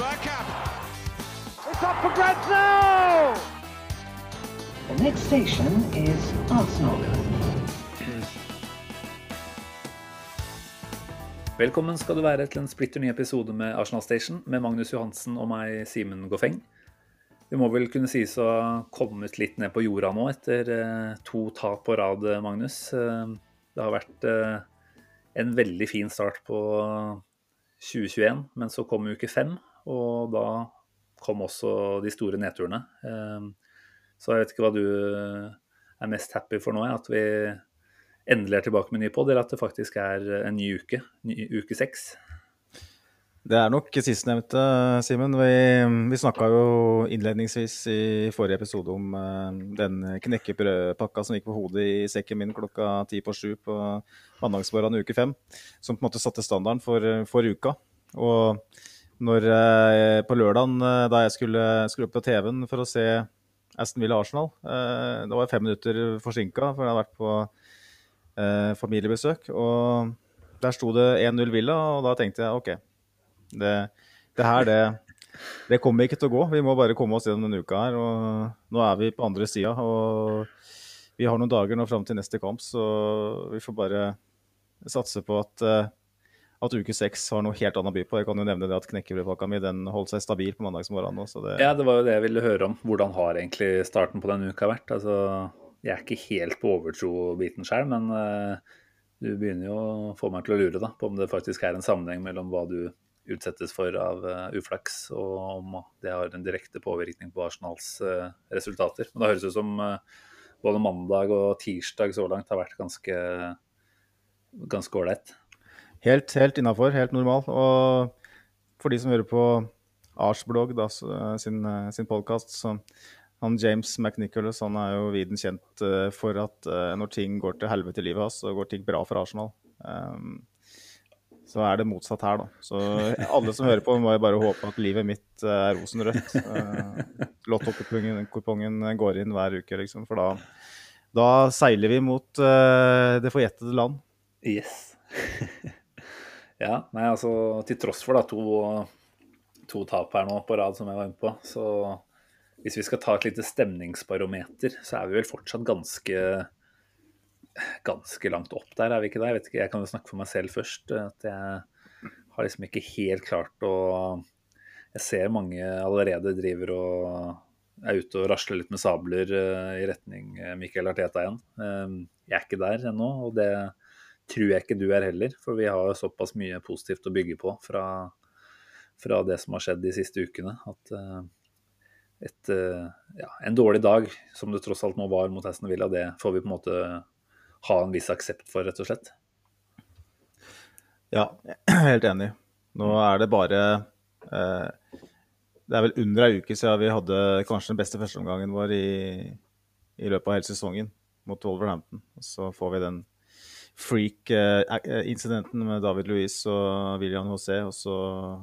Bergkamp. It's up for grabs now! The next station is Arsenal. Velkommen skal du være til en splitter ny episode med Arsenal Station med Magnus Johansen og meg, Simen Goffeng. Vi må vel kunne sies å ha kommet litt ned på jorda nå etter eh, to tap på rad, Magnus. Eh, det har vært eh, en veldig fin start på 2021, men så kom uke fem, og da kom også de store nedturene. Eh, så jeg vet ikke hva du er mest happy for nå, at vi endelig er tilbake med ny pod, eller at det faktisk er en ny uke, ny, uke seks. Det er nok sistnevnte, Simen. Vi, vi snakka jo innledningsvis i forrige episode om uh, den knekkebrødpakka som gikk på hodet i sekken min klokka ti på sju på mandagsmorgenen uke fem. Som på en måte satte standarden for, for uka. Og når jeg, på lørdagen, uh, da jeg skulle skulle opp på TV-en for å se Aston Villa Arsenal, da var jeg fem minutter forsinka, for jeg hadde vært på eh, familiebesøk. Og der sto det 1-0 Villa, og da tenkte jeg OK, det, det her, det, det, kommer ikke til å gå. Vi må bare komme oss gjennom denne uka her. Og nå er vi på andre sida, og vi har noen dager nå fram til neste kamp, så vi får bare satse på at uh, at uke seks har noe helt annet å by på. Jeg kan jo nevne det at knekkebrødpakka mi den holdt seg stabil på mandagsmorgenen. Det... Ja, det var jo det jeg ville høre om. Hvordan har egentlig starten på denne uka vært? Altså, jeg er ikke helt på overtro-biten sjøl, men uh, du begynner jo å få meg til å lure da, på om det faktisk er en sammenheng mellom hva du utsettes for av uh, uflaks, og om det har en direkte påvirkning på Arsenals uh, resultater. Men det høres ut som både mandag og tirsdag så langt har vært ganske ganske ålreit. Helt, helt innafor, helt normal. Og for de som hører på Arsblog da, sin, sin podkast, så han James McNicholas han er jo viden kjent uh, for at uh, når ting går til helvete i livet hans, så går ting bra for Arsenal. Um, så er det motsatt her, da. Så alle som hører på, må jo bare håpe at livet mitt uh, er rosenrødt. Uh, Lottokupongen går inn hver uke, liksom. For da, da seiler vi mot det forjettede land. Yes. ja, nei, altså til tross for da to, to tap her nå på rad, som jeg var inne på, så hvis vi skal ta et lite stemningsbarometer, så er vi vel fortsatt ganske ganske langt opp der, er vi ikke det? Jeg vet ikke, jeg kan jo snakke for meg selv først. At jeg har liksom ikke helt klart å Jeg ser mange allerede driver og er ute og rasler litt med sabler eh, i retning Mikael Michael Arteta igjen. Ehm, jeg er ikke der ennå, og det tror jeg ikke du er heller. For vi har såpass mye positivt å bygge på fra, fra det som har skjedd de siste ukene. at eh, et, eh, ja, en dårlig dag, som det tross alt nå var mot Hesten Villa, det får vi på en måte ha en viss aksept for, rett og slett. Ja, jeg er helt enig. Nå er det bare eh, Det er vel under ei uke siden vi hadde kanskje den beste førsteomgangen vår i, i løpet av hele sesongen mot Wolverhampton. Så får vi den freak-incidenten med David Louis og William José. Og så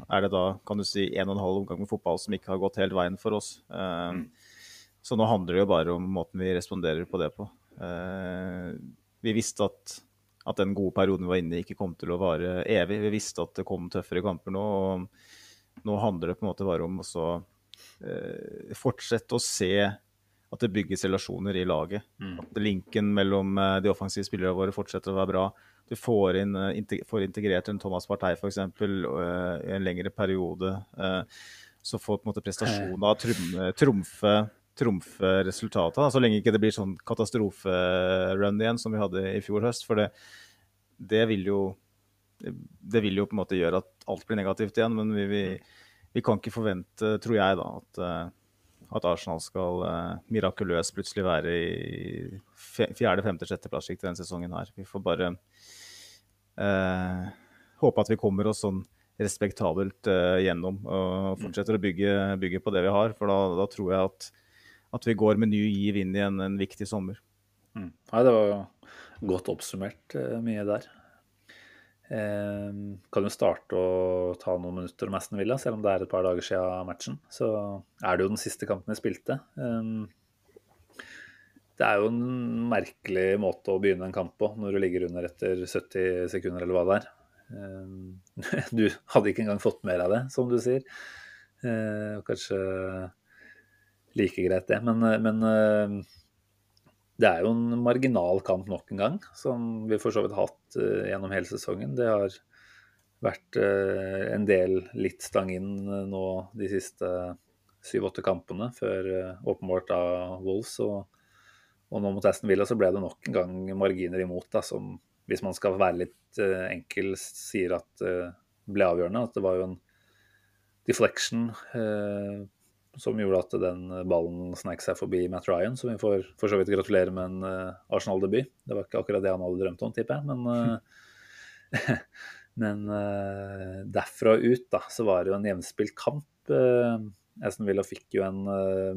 er det da kan du si, en og en halv omgang med fotball som ikke har gått helt veien for oss. Uh, mm. Så nå handler det jo bare om måten vi responderer på det på. Uh, vi visste at, at, den gode perioden vi var inne i, ikke kom til å vare evig. Vi visste at det kom tøffere kamper nå. og Nå handler det på en måte bare om å uh, fortsette å se at det bygges relasjoner i laget. Mm. At linken mellom eh, de offensive spillerne våre fortsetter å være bra. Du får, inn, eh, får integrert en Thomas Partey f.eks. Uh, i en lengre periode. Så får på en måte prestasjonen av trumfe, trumfe resultatet. Så lenge ikke det blir sånn katastroferun igjen som vi hadde i fjor høst. For det, det, vil jo det vil jo på en måte gjøre at alt blir negativt igjen. Men vi, vi, vi kan ikke forvente, tror jeg, da, at at Arsenal skal uh, mirakuløst plutselig være i fjerde, femte, sjetteplass denne sesongen her. Vi får bare uh, håpe at vi kommer oss sånn respektabelt uh, gjennom og fortsetter å bygge, bygge, på det vi har. For da, da tror jeg at, at, vi går med ny giv inn i en, en viktig sommer. Mm. Nei, det var godt oppsummert mye der. Eh, kan jo starte å ta noen minutter om Aston Villa, selv om det er et par dager siden matchen. Så er det jo den siste kampen jeg spilte. Eh, det er jo en merkelig måte å begynne en kamp på når du ligger under etter 70 sekunder eller hva det er. Eh, du hadde ikke engang fått mer av det, som du sier. Eh, kanskje like greit, det. Men, men eh, det er jo en marginal kamp nok en gang, som vi for så vidt har hatt uh, gjennom hele sesongen. Det har vært uh, en del litt stang inn uh, nå de siste syv-åtte kampene, før åpenbart av Wolves. Og, og, nå mot Aston Villa så ble det nok en gang marginer imot, da, som hvis man skal være litt enkel, sier at ble avgjørende. At det var jo en deflection som gjorde at den ballen snek seg forbi Matt Ryan, som vi får for så vidt gratulere med en uh, Arsenal-debut. Det var ikke akkurat det han hadde drømt om, tipper jeg. Men, uh, men uh, derfra ut da, så var det jo en jevnspilt kamp. Aston Villa fikk jo en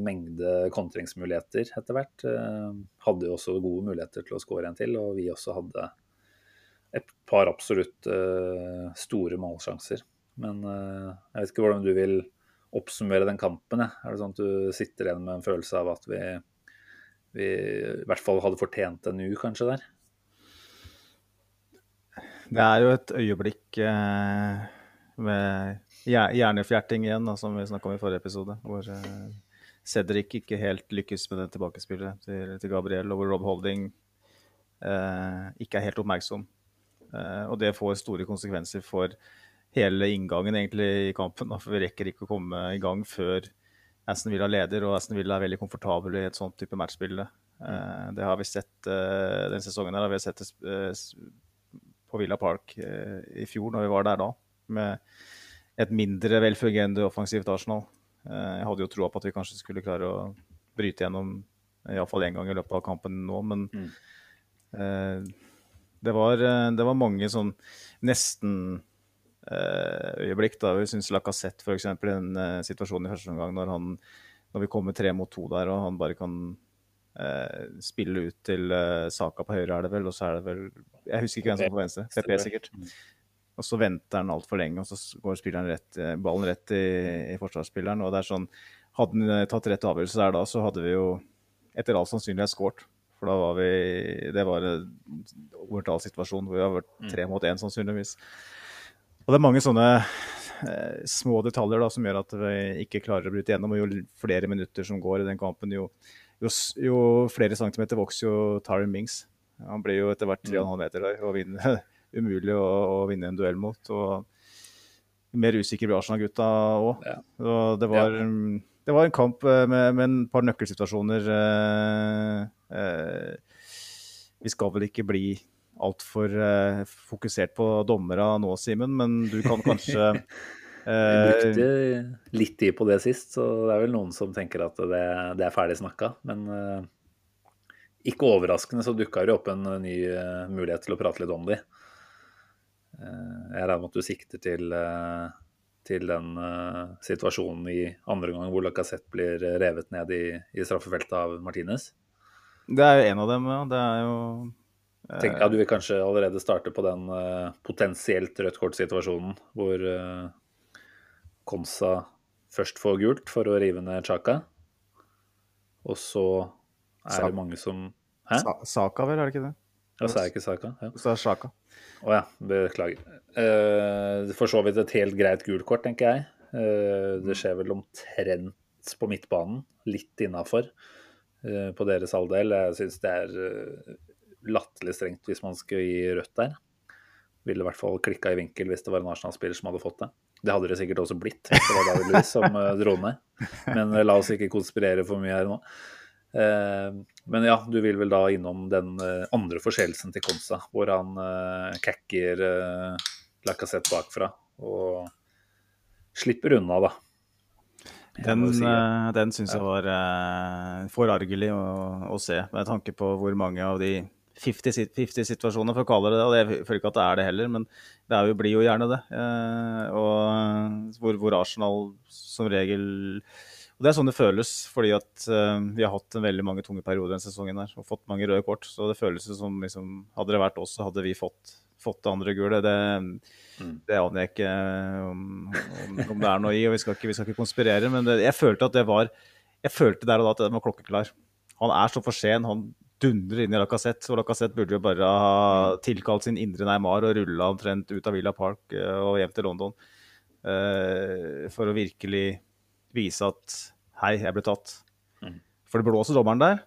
mengde kontringsmuligheter etter hvert. hadde jo også gode muligheter til å skåre en til, og vi også hadde et par absolutt store målsjanser. Men jeg vet ikke hvordan du vil oppsummere den kampen? Jeg. Er det sånn at du sitter igjen med en følelse av at vi, vi i hvert fall hadde fortjent en U, kanskje, der? Det er jo et øyeblikk eh, med hjernefjerting igjen, da, som vi snakka om i forrige episode. Hvor eh, Cedric ikke helt lykkes med det tilbakespillet til, til Gabriel, og hvor Rob Holding eh, ikke er helt oppmerksom. Eh, og det får store konsekvenser for hele inngangen egentlig i kampen. for Vi rekker ikke å komme i gang før Aston Villa leder, og Aston Villa er veldig komfortabel i et sånt type matchbilde. Mm. det har vi sett den denne sesongen her, har vi sett det uh, på Villa Park i fjor, når vi var der da, med et mindre velfungerende offensivt Arsenal. jeg hadde jo troa på at vi kanskje skulle klare å bryte gjennom iallfall én gang i løpet av kampen nå, men mm. det, var, det var mange sånn nesten Eh, øyeblikk. da Vi syns Lacassette f.eks. i den uh, situasjonen i første omgang, når, han, når vi kommer tre mot to der og han bare kan uh, spille ut til uh, Saka på høyre, er det vel, og så er det vel Jeg husker ikke hvem som er på venstre. PP sikkert. Og så venter han altfor lenge, og så går rett, ballen rett i, i forsvarsspilleren. og det er sånn, Hadde han tatt rett avgjørelse der da, så hadde vi jo etter all sannsynlighet skåret. For da var vi Det var en overtal situasjon hvor vi har vært mm. tre mot én, sannsynligvis. Og det er mange sånne eh, små detaljer da, som gjør at vi ikke klarer å bryte gjennom. Og jo flere minutter som går i den kampen, jo, jo, jo flere centimeter vokser jo Tyron Mings. Han blir jo etter hvert 3,5 mm. meter der og vinner, umulig å, å, vinne en duell mot. og Mer usikker blir Arsenal-gutta òg. Ja. Det, var, ja. det var en kamp eh, med, med, en par nøkkelsituasjoner. Eh, eh, vi skal vel ikke bli altfor uh, fokusert på dommere nå, Simen, men du kan kanskje uh, brukte litt tid på det sist, så det er vel noen som tenker at det, det er ferdig snakka. Men uh, ikke overraskende så dukka det opp en ny mulighet til å prate litt om de. jeg regner med at du sikter til, til den situasjonen i andre gang hvor Lacassette blir revet ned i, i straffefeltet av Martinez. Det er jo en av dem, ja. Det er jo Tenk, ja, du vil kanskje allerede starte på den uh, potensielt rødt kort-situasjonen hvor uh, Konsa først får gult for å rive ned Chaka. Og så er Sa det mange som Hæ? Sa Saka, vel, er det ikke det? Ja, så er det ikke Saka. Ja. Så det Sjaka. Å ja, beklager. Uh, for så vidt et helt greit gult kort, tenker jeg. Uh, det skjer vel omtrent på midtbanen, litt innafor på deres halvdel. Jeg syns det er latterlig strengt hvis man skulle gi rødt der. Ville i hvert fall klikka i vinkel hvis det var en Arsenal-spiller som hadde fått det. Det hadde det sikkert også blitt hvis det var David Louis som uh, dro ned. Men uh, la oss ikke konspirere for mye her nå. Uh, men ja, du vil vel da innom den andre forseelsen til Konsa, hvor han kakker Lacassette bakfra og slipper unna, da. Den, den syns jeg var forargelig å, å, se, med tanke på hvor mange av de 50-situasjoner, for å kalle det det. og Jeg føler ikke at det er det heller, men det jo, blir jo gjerne det. Eh, og hvor, hvor, Arsenal som regel og Det er sånn det føles, fordi at uh, vi har hatt en veldig mange tunge perioder denne sesongen her, og fått mange røde kort. Så det føles som liksom, Hadde det vært oss, så hadde vi fått, fått det andre gule. Det, mm. det aner jeg ikke om, om, om, det er noe i, og vi skal ikke, vi skal ikke konspirere. Men det, jeg følte at det var jeg følte der og da at den var klokkeklar. Han er så for sen. Han dundrer inn i Lacassette. Og Lacassette burde jo bare ha mm. tilkalt sin indre Neymar og rulla omtrent ut av Villa Park uh, og hjem til London. Uh, for å virkelig vise at hei, jeg ble tatt. Mm. For det blåser dommeren der.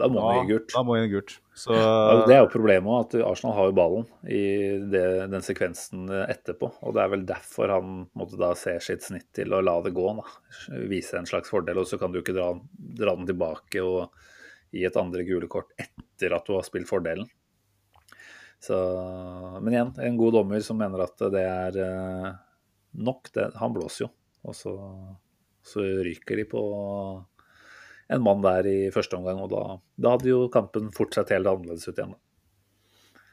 Da må han gi gult. Da må gi gult. Så Ja, Det er jo problemet at Arsenal har jo ballen i det, den sekvensen etterpå. Og det er vel derfor han måtte da se sitt snitt til å la det gå. da. Vise en slags fordel, og så kan du ikke dra, dra den tilbake og gi et andre gule kort etter at du har spilt fordelen. Så, men igjen, en god dommer som mener at det er eh, nok. Det, han blåser jo. Og så, så ryker de på en mann der i første omgang, og da, da hadde jo kampen fortsatt helt annerledes ut igjen. da.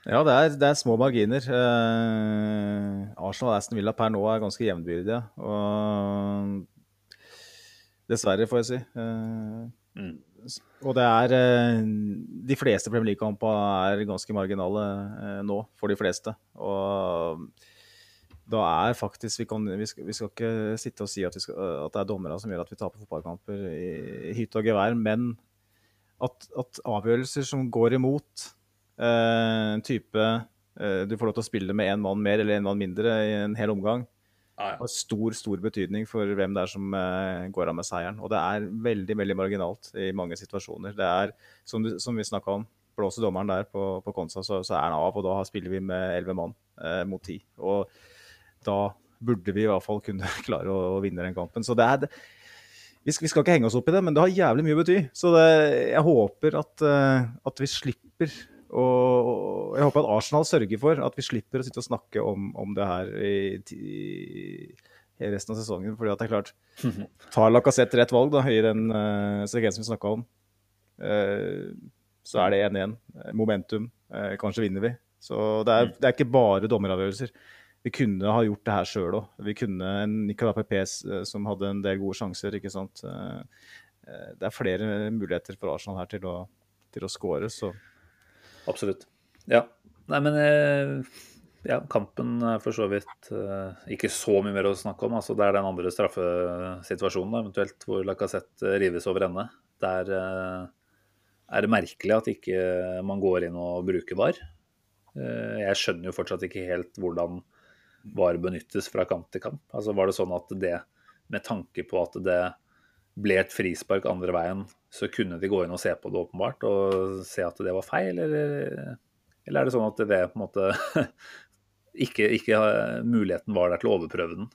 Ja, det er, det er små marginer. Eh, Arsenal og Aston Villa per nå er ganske jevnbyrdige. Og dessverre, får jeg si. Eh, Mm. Og det er eh, De fleste Premier League-kampene er ganske marginale eh, nå, for de fleste. Og da er faktisk Vi, kan, vi, skal, vi skal ikke sitte og si at, skal, at det er dommerne som gjør at vi taper fotballkamper i, i hytte og gevær, men at, at avgjørelser som går imot en type eh, Du får lov til å spille med én mann mer eller én mann mindre i en hel omgang. Har stor stor betydning for hvem det er som uh, går av med seieren. Og det er veldig veldig marginalt i mange situasjoner. Det er, som, du, som vi snakka om, blåser dommeren der på, på Konsa, så, så er han av. Og da spiller vi med elleve mann uh, mot ti. Og da burde vi i hvert fall kunne klare å, å vinne den kampen. Så det er vi skal, vi skal, ikke henge oss opp i det, men det har jævlig mye å bety. Så det, jeg håper at, uh, at vi slipper og jeg håper at Arsenal sørger for at vi slipper å sitte og snakke om, om det her i, i, resten av sesongen. fordi at det er klart, Tar Lacassette rett valg da, i den uh, sekvensen vi snakka om, uh, så er det 1-1. Momentum. Uh, kanskje vinner vi. Så det er, det er ikke bare dommeravgjørelser. Vi kunne ha gjort det her sjøl òg. Vi kunne en Nicolas Pepes som hadde en del gode sjanser. ikke sant? Det er flere muligheter for Arsenal her til å, til å score. så Absolutt. Ja. Nei, men eh, ja, kampen er for så vidt eh, ikke så mye mer å snakke om. Altså, det er den andre straffesituasjonen, eventuelt, hvor Lacassette rives over ende. Der eh, er det merkelig at ikke man går inn og bruker VAR. Jeg skjønner jo fortsatt ikke helt hvordan VAR benyttes fra kamp til kamp. Altså, var det sånn at det, med tanke på at det ble et frispark andre veien, så kunne de gå inn og se på det åpenbart og se at det var feil, eller, eller er det sånn at det på en måte ikke, ikke muligheten var der til å overprøve den?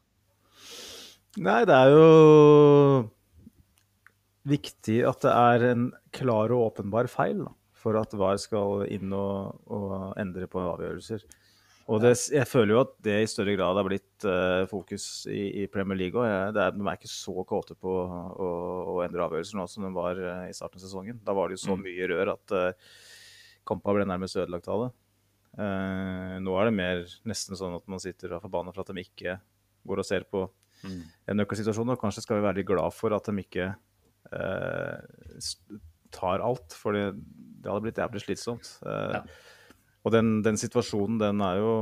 Nei, det er jo viktig at det er en klar og åpenbar feil da, for at VAR skal inn og, og endre på avgjørelser. Og det, jeg føler jo at det i større grad har blitt uh, fokus i, i, Premier League òg. De er ikke så kåte på å, å, endre avgjørelser nå som de var uh, i starten av sesongen. Da var det jo så Mm. mye rør at uh, kampen ble nærmest ødelagt av det. nå er det mer nesten sånn at man sitter og er forbanna for at de ikke går og ser på Mm. en nøkkelsituasjon. Og kanskje skal vi være litt glad for at de ikke tar alt, for det, det hadde blitt jævlig slitsomt. Ja. Og den, den, situasjonen, den er jo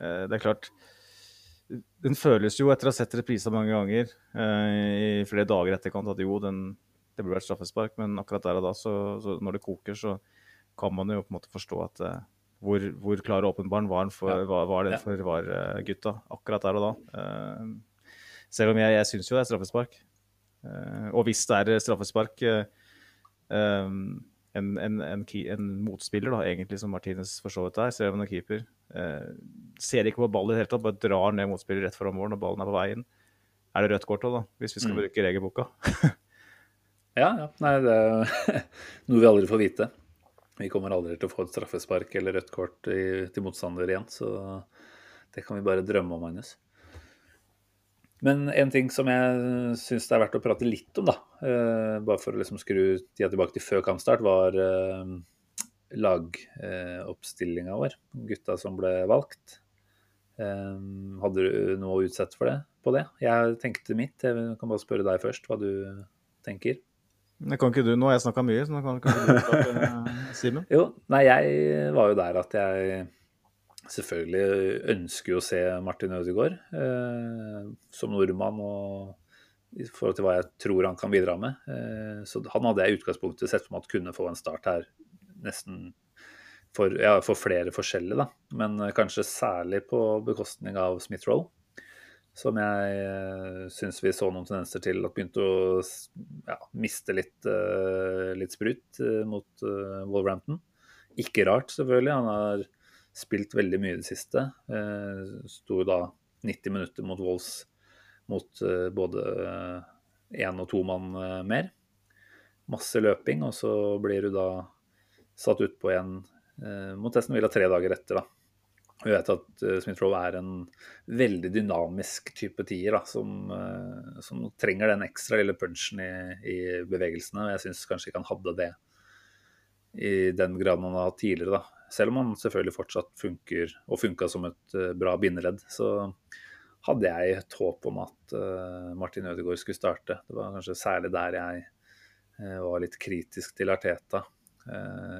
eh, Det er klart Den føles jo, etter å ha sett reprisa mange ganger eh, i flere dager etterkant, at jo, den, det burde vært straffespark, men akkurat der og da, så, så når det koker, så kan man jo på en måte forstå at eh, hvor, hvor klar og åpenbar var, for, Ja. var, var det for var eh, gutta akkurat der og da. Selv om jeg, jeg syns jo det er straffespark. Og hvis det er straffespark eh, en, en, en, en motspiller, da, egentlig, som Martinez for så vidt er, selv om han er keeper, eh, ser ikke på ballen i det hele tatt, bare drar ned motspiller rett foran mål når ballen er på veien. Er det rødt kort òg, da, hvis vi skal Mm. bruke regelboka? Ja, ja. Nei, det er noe vi aldri får vite. Vi kommer aldri til å få et straffespark eller rødt kort i, til motstander igjen, så det kan vi bare drømme om, Magnus. Men en ting som jeg syns det er verdt å prate litt om, da, eh, bare for å liksom skru tida tilbake til før kampstart, var eh, lagoppstillinga vår. Gutta som ble valgt. Eh, hadde du noe å utsette for det, på det? Jeg tenkte mitt. Jeg kan bare spørre deg først hva du tenker. Det kan ikke du nå, jeg snakka mye, så nå kan, ikke du snakke, Simen. Jo, nei, jeg var jo der at jeg selvfølgelig ønsker jo å se Martin Ødegaard eh, som nordmann og i forhold til hva jeg tror han kan bidra med. Eh, så han hadde jeg i utgangspunktet sett for meg at kunne få en start her nesten for, ja, for flere forskjellige, da. Men eh, kanskje særlig på bekostning av Smith-Roll. som jeg uh, syns vi så noen tendenser til at begynte å ja, miste litt, uh, litt sprut mot Wolverhampton. Ikke rart, selvfølgelig. Han har spilt veldig mye i det siste. Uh, Sto da 90 minutter mot Wolls mot både én og to mann mer. Masse løping, og så blir du da satt utpå igjen mot Esten Villa tre dager etter. da vi vet at Smith-Roe er en veldig dynamisk type tier, da, som, som, trenger den ekstra lille punchen i, i bevegelsene. Jeg syns kanskje ikke han hadde det i den graden han har hatt tidligere. da. Selv om han selvfølgelig fortsatt funker, og funka som et uh, bra bindeledd, så hadde jeg et håp om at Martin Ødegaard skulle starte. Det var kanskje særlig der jeg var litt kritisk til Arteta.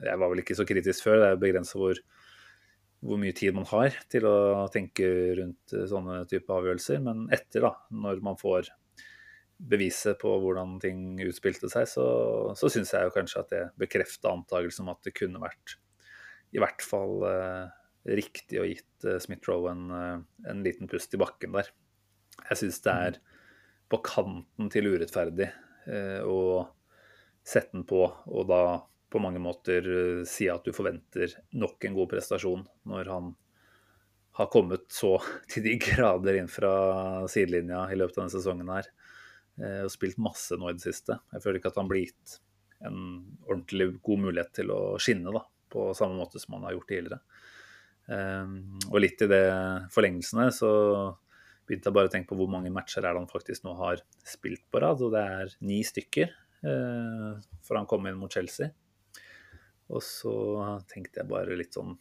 jeg var vel ikke så kritisk før, det er begrensa hvor hvor mye tid man har til å tenke rundt eh, sånne type avgjørelser. Men etter, da, når man får beviset på hvordan ting utspilte seg, så, så syns jeg jo kanskje at det bekrefta antakelsen om at det kunne vært i hvert fall eh, riktig å gitt eh, Smith-Roe en, eh, en, liten pust i bakken der. Jeg syns det er på kanten til urettferdig å sette den på, og da på mange måter si at du forventer nok en god prestasjon når han har kommet så til de grader inn fra sidelinja i løpet av denne sesongen her. Og spilt masse nå i det siste. Jeg føler ikke at han blir gitt en ordentlig god mulighet til å skinne da, på samme måte som han har gjort tidligere. Eh, og litt i det forlengelsene så begynte jeg bare å tenke på hvor mange matcher er det han faktisk nå har spilt på rad. Og det er ni stykker, for han kom inn mot Chelsea. Og så tenkte jeg bare litt sånn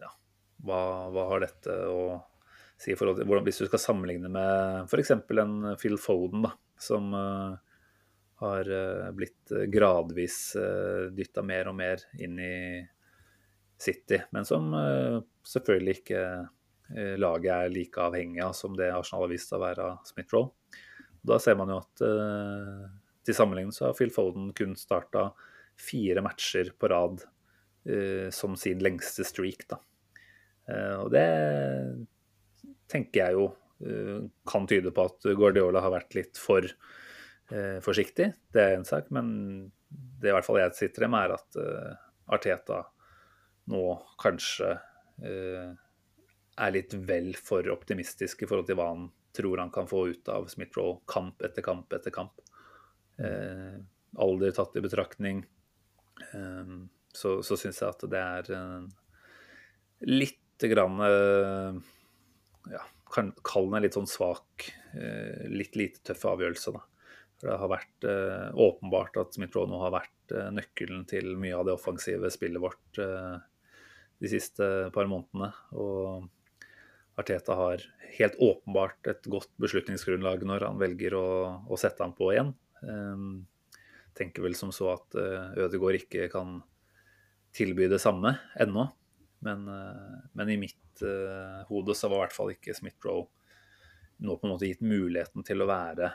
Ja, hva, hva har dette å si i forhold til hvordan, Hvis du skal sammenligne med f.eks. en Phil Foden, da, som uh, har uh, blitt gradvis uh, dytta mer og mer inn i City, men som uh, selvfølgelig ikke laget er like avhengig av som det Arsenal har vist å være av Smith-Roll. Da ser man jo at til sammenligning så har Phil Foden kun starta fire matcher på rad som sin lengste streak. Da. Og det tenker jeg jo kan tyde på at Guardiola har vært litt for forsiktig. Det er en sak, men det i hvert fall jeg sitter med, er at Arteta nå kanskje er litt vel for optimistisk i forhold til hva han tror han kan få ut av Smith-Roe kamp etter kamp etter kamp. Eh, alder tatt i betraktning, eh, så, så syns jeg at det er litt grann eh, ja, Kall den litt sånn svak, eh, litt lite tøff avgjørelse. da. For Det har vært eh, åpenbart at Smith-Roe nå har vært nøkkelen til mye av det offensive spillet vårt de siste par månedene. Og Arteta har helt åpenbart et godt beslutningsgrunnlag når han velger å, å sette ham på igjen. Um, tenker vel som så at uh, Ødegaard ikke kan tilby det samme ennå. Men, uh, men i mitt uh, hode så var i hvert fall ikke Smith-Roe nå på en måte gitt muligheten til å være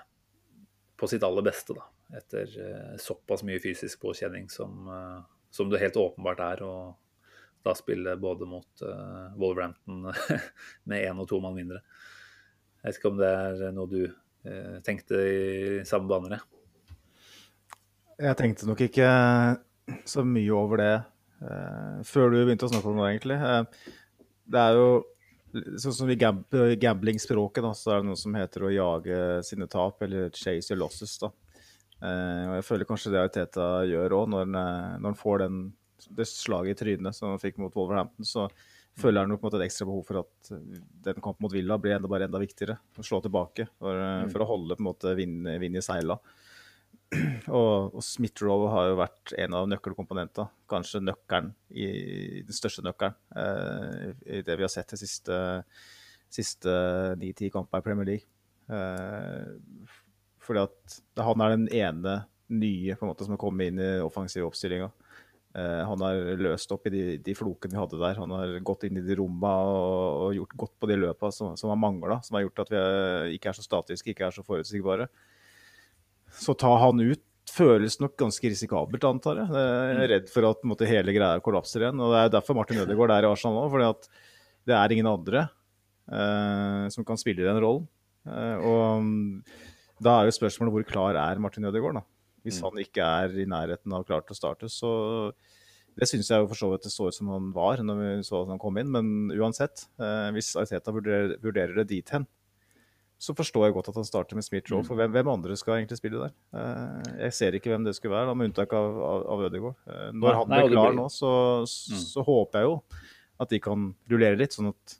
på sitt aller beste, da. Etter såpass mye fysisk påkjenning som, som, det helt åpenbart er. Og da spille både mot Wolverhampton med én og to mann mindre. Jeg vet ikke om det er noe du tenkte i samme baner? Jeg tenkte nok ikke så mye over det uh, før du begynte å snakke om det, egentlig. Uh, det er jo sånn som i gambling-språket, så er det noe som heter å jage sine tap, eller chase your losses. da. Uh, og Jeg føler kanskje det Ariteta gjør òg, når, når han får den, det slaget i trynet som han fikk mot Wolverhampton. så føler han nok et ekstra behov for at den kampen mot Villa blir enda, bare enda viktigere. Å slå tilbake for, mm. for å holde på en måte vind, vind i seila. Og, og Smith-Rowe har jo vært en av nøkkelkomponentene. Kanskje nøkkelen, i, den største nøkkelen eh, i det vi har sett de siste, siste 9-10 kampene i Premier League. Eh, fordi at han er den ene nye på en måte som har kommet inn i offensiv oppstillinga. Eh, han har løst opp i de, de, flokene vi hadde der. Han har gått inn i de romma og, og gjort godt på de løpa som, som har mangla. Som har gjort at vi er, ikke er så statiske, ikke er så forutsigbare. Så ta han ut føles nok ganske risikabelt, antar jeg. Jeg er mm. redd for at måte, hele greia kollapser igjen. og Det er derfor Martin Ødegaard er i Arsenal nå. fordi at det er ingen andre eh, som kan spille den rollen. Eh, og mm, da er jo spørsmålet hvor klar er Martin Ødegaard, da. Hvis Mm. han ikke er i nærheten av klar til å starte, så Det syns jeg jo for så vidt det så ut som han var når vi så at han kom inn, men uansett. Eh, hvis Arteta vurderer, vurderer det dit hen, så forstår jeg godt at han starter med Smith Roe. Mm. For hvem, hvem andre skal egentlig spille der? Eh, jeg ser ikke hvem det skulle være, da, med unntak av, av, av Ødegaard. Eh, når han blir klar nå, så, så håper jeg jo at de kan rullere litt, sånn at,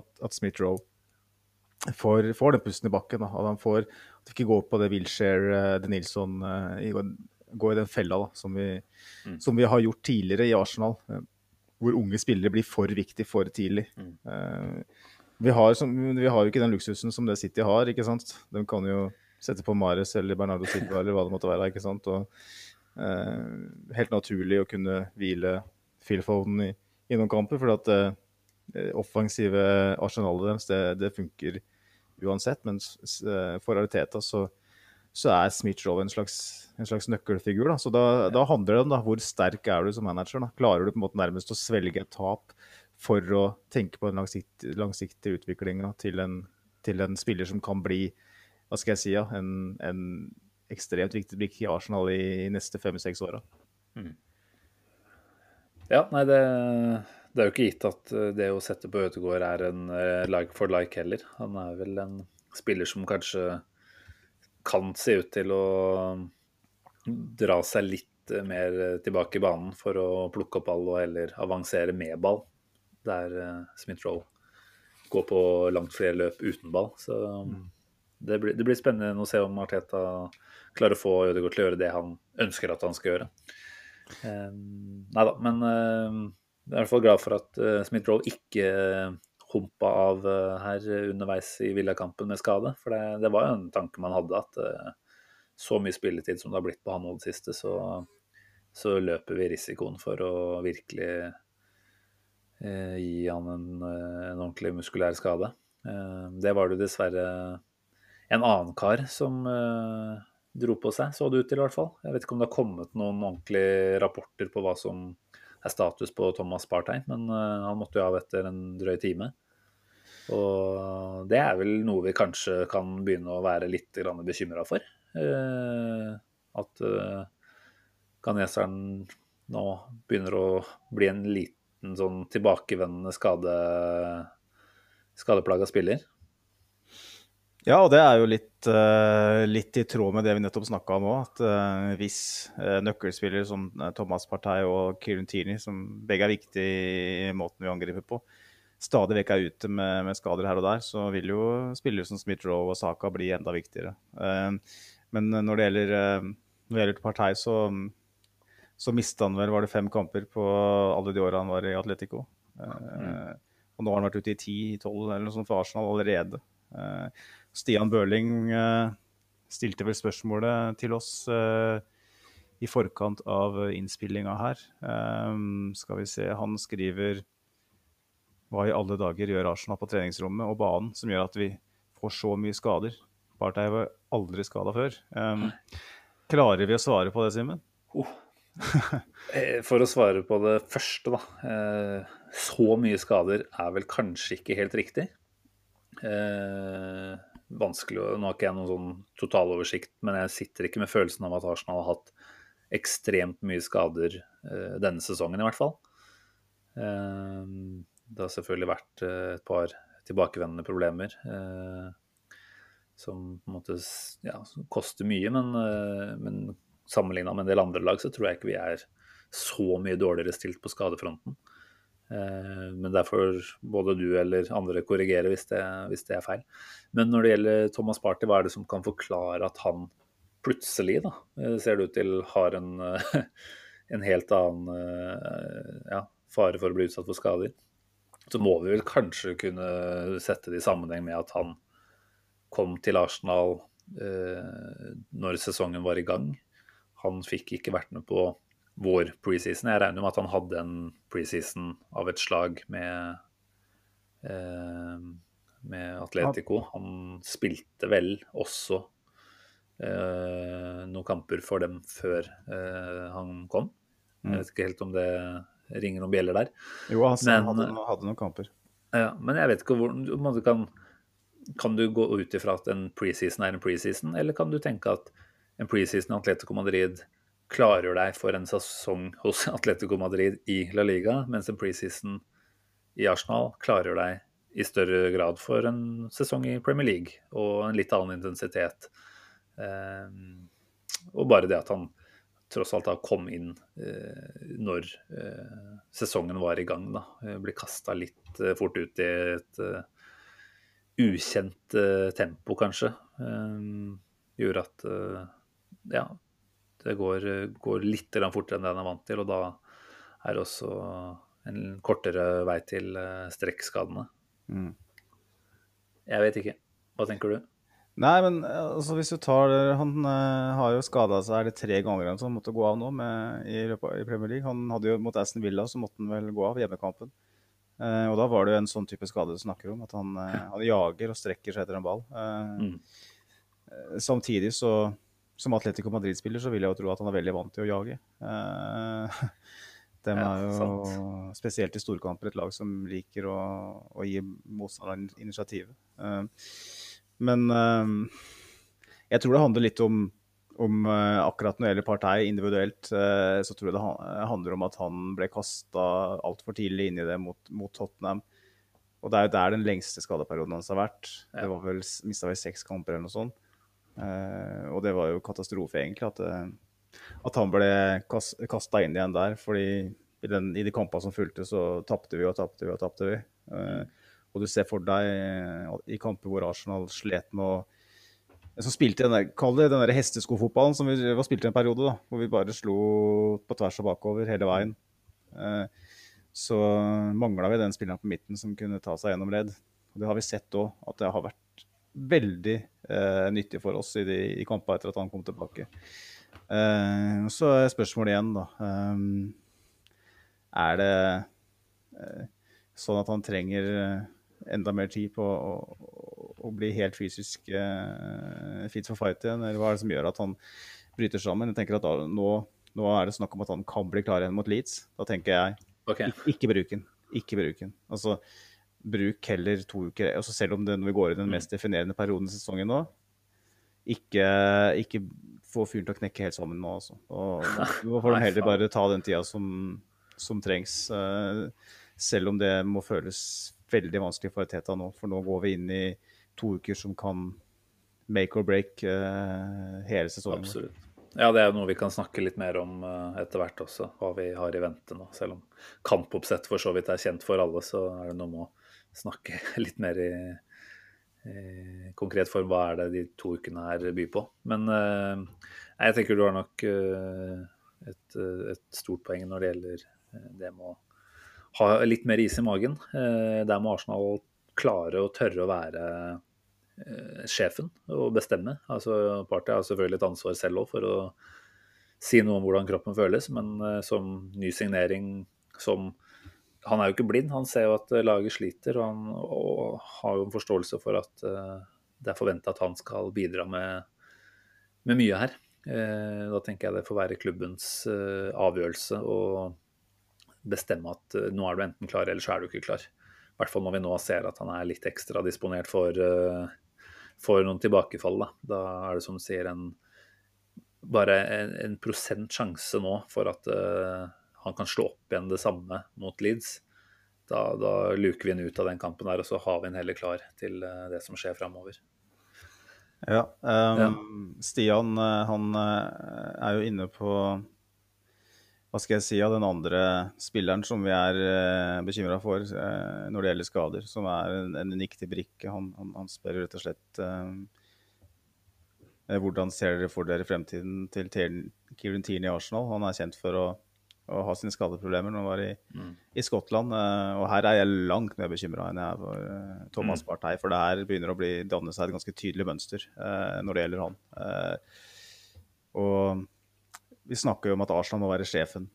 at, at Smith Roe får, får den pusten i bakken. Da. At han får ikke gå på det Wilshere, eh, De Nilsson eh, Gå i den fella da, som vi, Mm. som vi har gjort tidligere i Arsenal. eh, Hvor unge spillere blir for viktig for tidlig. Mm. Vi, har, som, vi har jo ikke den luksusen som det City har. ikke sant? De kan jo sette på Mares eller Bernardo Silva eller hva det måtte være. ikke sant? Og, uh, helt naturlig å kunne hvile Phil Foden i, i noen kamper. for at uh, offensive arsenalet deres, det, det funker uansett. Men eh, for Ariteta så, så er Smith Rowe en en slags nøkkelfigur. Da. Så da, da handler det om da, hvor sterk er du som manager. Da. Klarer du på en måte nærmest å svelge et tap for å tenke på den langsiktige, langsiktige utviklinga til, til en spiller som kan bli hva skal jeg si, ja, en, en ekstremt viktig brikke i Arsenal i, i neste fem-seks åra. Ja, nei, det, det er jo ikke gitt at eh, det å sette på Ødegaard er en eh, like for like heller. Han er vel en spiller som kanskje kan se ut til å dra seg litt eh, mer tilbake i banen for å plukke opp ball og heller avansere med ball. Der Smith Rowe går på langt flere løp uten ball. Så det, blir, det blir spennende å se om Arteta klarer å få Ødegaard til å gjøre det han ønsker at han skal gjøre. Um, nei da, men jeg er i hvert fall glad for at uh, Smith-Roll ikke eh, humpa av eh, her underveis i Villakampen med skade. For det, det var jo en tanke man hadde, at eh, så mye spilletid som det har blitt på han nå det siste, så, så løper vi risikoen for å virkelig eh, gi han en, eh, en ordentlig muskulær skade. Eh, det var det dessverre en annen kar som eh, dro på seg, så det ut til i hvert fall. Jeg vet ikke om det har kommet noen ordentlige rapporter på hva som er status på Thomas Partein, men eh, han måtte jo av etter en drøy time. Og det er vel noe vi kanskje kan begynne å være litt bekymra for. Eh, at uh, ganeseren nå begynner å bli en liten sånn tilbakevendende skade, skadeplaga spiller. Ja, og det er jo litt, eh, litt i tråd med det vi nettopp snakka om òg. At eh, hvis uh, nøkkelspillere som eh, Thomas Partey og Kieran Tierney, som begge er viktige i måten vi angriper på, stadig vekk er ute med, med skader her og der, så vil jo spillere som Smith-Roe og Saka bli enda viktigere. Eh, men når det gjelder, eh, når det gjelder Partey, så, så mista han vel var det fem kamper på alle de åra han var i Atletico. Mm. Og nå har han vært ute i 10-12 eller noe sånt for Arsenal allerede. Stian Børling eh, stilte vel spørsmålet til oss eh, i forkant av innspillinga her. Eh, skal vi se, han skriver Hva i alle dager gjør Arsenal på treningsrommet og banen som gjør at vi får så mye skader? Partey var aldri skada før. Um, klarer vi å svare på det, Simen? Oh. For å svare på det første, da. Så mye skader er vel kanskje ikke helt riktig. Vanskelig Nå har ikke jeg noen sånn totaloversikt, men jeg sitter ikke med følelsen av at Arsenal har hatt ekstremt mye skader eh, denne sesongen, i hvert fall. Eh, det har selvfølgelig vært eh, et par tilbakevendende problemer som på en måte ja, koster mye, men, uh, men sammenligna med en del andre lag, så tror jeg ikke vi er så mye dårligere stilt på skadefronten. Eh, Men derfor både du eller andre korrigerer hvis det, hvis det er feil. Men når det gjelder Thomas Party, hva er det som kan forklare at han plutselig, da, eh, ser det ut til har en, eh, en helt annen ja, fare for å bli utsatt for skader? Så må vi vel kanskje kunne sette det i sammenheng med at han kom til Arsenal eh, når sesongen var i gang. Han fikk ikke vært med på vår preseason. Jeg regner med at han hadde en preseason av et slag med, eh, med Atletico. Han spilte vel også eh, noen kamper for dem før eh, han kom. Jeg vet ikke helt om det ringer noen bjeller der. Jo, han Men- hadde, hadde noen kamper. Ja, men jeg vet ikke hvordan du kan kan du gå ut ifra at en preseason er en preseason, eller kan du tenke at en preseason i Atletico Madrid klarer deg for en sesong hos Atletico Madrid i La Liga, mens en preseason i Arsenal klarer deg i større grad for en sesong i Premier League og en litt annen intensitet. Eh, og bare det at han tross alt da kom inn eh, når eh, sesongen var i gang. da, Ble kasta litt fort ut i et ukjent tempo, kanskje. gjorde at ja, det går, går litt fortere enn det han er vant til. Og da er det også en kortere vei til strekkskadene. Mm. Jeg vet ikke. Hva tenker du? Nei, men altså, hvis du tar det, Han uh, har jo skada seg er det tre ganger han måtte gå av nå med, i, i, Premier League. Han hadde jo mot Aston Villa, så måtte han vel gå av hjemmekampen. Eh, og da var det jo en sånn type skade du snakker om, at han, han jager og strekker seg etter en ball. Mm. Samtidig så Som Atletico Madrid-spiller så vil jeg jo tro at han er veldig vant til å jage. De er jo sant. spesielt i storkamper et lag som liker å, å gi motstanderen initiativet. Uh, men uh, jeg tror det handler litt om, om uh, akkurat når det gjelder Partei individuelt, så tror jeg det handler om at han ble kasta altfor tidlig inn i det mot, mot, Tottenham. Og det er jo der den lengste skadeperioden hans har vært. Ja. Det var vel, Mista vel seks kamper eller noe sånt. Og det var jo katastrofe, egentlig. at at han ble kasta inn igjen der. fordi i, den, i de kampene som fulgte, så tapte vi og tapte vi og tapte vi. Uh, og du ser for deg i kamper hvor Arsenal slet med å som spilte den der, Kall det den der hesteskofotballen som vi var spilt i en periode, da, hvor vi bare slo på tvers og bakover hele veien. Så mangla vi den spilleren på midten som kunne ta seg gjennom ledd. Og det har vi sett òg, at det har vært veldig eh, nyttig for oss i, de, i kampene etter at han kom tilbake. Eh, så er spørsmålet igjen, da. Eh, er det eh, sånn at han trenger eh, enda mer tid på å, å, å bli helt fysisk uh, fit for fight igjen? Eller hva er det som gjør at han bryter sammen? Jeg tenker at da, nå, nå, er det snakk om at han kan bli klar igjen mot Leeds. Da tenker jeg okay. ikke, ikke bruk den. Ikke bruk den. Altså, bruk heller to uker. Altså, selv om det, når vi går i den mm. mest definerende perioden i sesongen nå, ikke, ikke få fyren til å knekke helt sammen nå, altså. Og, da får de heller bare ta den tida som, som trengs. Uh, selv om det må føles veldig vanskelig for Teta nå, for nå går vi inn i to uker som kan make or break uh, hele sesongen. Absolutt. Ja, det er noe vi kan snakke litt mer om uh, etter hvert også, hva vi har i vente nå. Selv om kampoppsett for så vidt er kjent for alle, så er det noe med å snakke litt mer i i konkret form hva er det de to ukene her byr på. Men eh, jeg tenker du har nok eh, et, et, stort poeng når det gjelder eh, det med å ha litt mer is i magen. Der må Arsenal klare og tørre å være sjefen og bestemme. Altså, Party har selvfølgelig et ansvar selv òg for å si noe om hvordan kroppen føles, men som ny signering, som han er jo ikke blind. Han ser jo at eh, laget sliter, og han og har jo en forståelse for at uh, det er forventa at han skal bidra med, med mye her. Uh, da tenker jeg det får være klubbens avgjørelse å bestemme at nå er du enten klar, eller så er du ikke klar. I hvert fall når vi nå ser at han er litt ekstra disponert for, for noen tilbakefall. Da. da er det som du sier en, bare en, en prosent sjanse nå for at han kan slå opp igjen det samme mot Leeds, da, da luker vi han ut av den kampen der, og så har vi en heller klar til eh, det som skjer framover. Ja, um, ja. Stian eh, han eh, er jo inne på hva skal jeg si av den andre spilleren som vi er uh, bekymra for når det gjelder skader, som er en, en viktig brikke. Han, han, han, spør rett og slett uh, hvordan ser dere for dere fremtiden til Kieran Tierney i Arsenal? Han er kjent for å og ha sine skadeproblemer når han var i, mm. i Skottland. Uh, og her er jeg langt mer bekymra enn jeg er for uh, Thomas mm. Partey. For det her begynner å bli danne seg et ganske tydelig mønster uh, når det gjelder han. og vi snakker jo om at Arsland må være sjefen.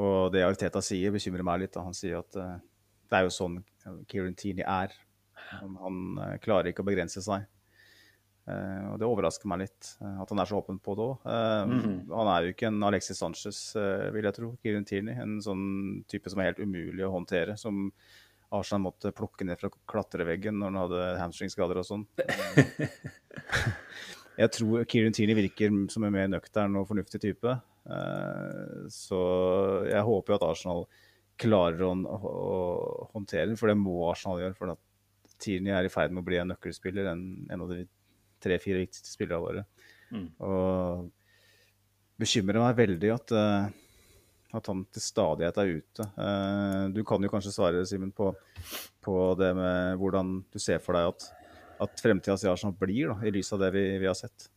og det Arteta sier, bekymrer meg litt. Da. Han sier at det er jo sånn Kieran Tierney er. Han, han klarer ikke å begrense seg. Uh, og Det overrasker meg litt uh, at han er så åpen på det òg. Uh, mm -hmm. Han er jo ikke en Alexis Sanchez, vil jeg tro. Kirin Tierney. En sånn type som er helt umulig å håndtere. Som Arsenal måtte plukke ned fra klatreveggen når han hadde hamstringskader og sånn. Jeg tror Kieran Tierney virker som en mer nøktern og fornuftig type. Eh, så jeg håper jo at Arsenal klarer å, å håndtere den, for det må Arsenal gjøre. For at Tierney er i ferd med å bli en nøkkelspiller, en, en av de tre-fire viktigste spillerne våre. Mm. Og bekymrer meg veldig at, uh, at han til stadighet er ute. Uh, du kan jo kanskje svare, Simen, på, på, det med hvordan du ser for deg at, at fremtidas Arsenal blir, da, i lys av det vi, vi har sett.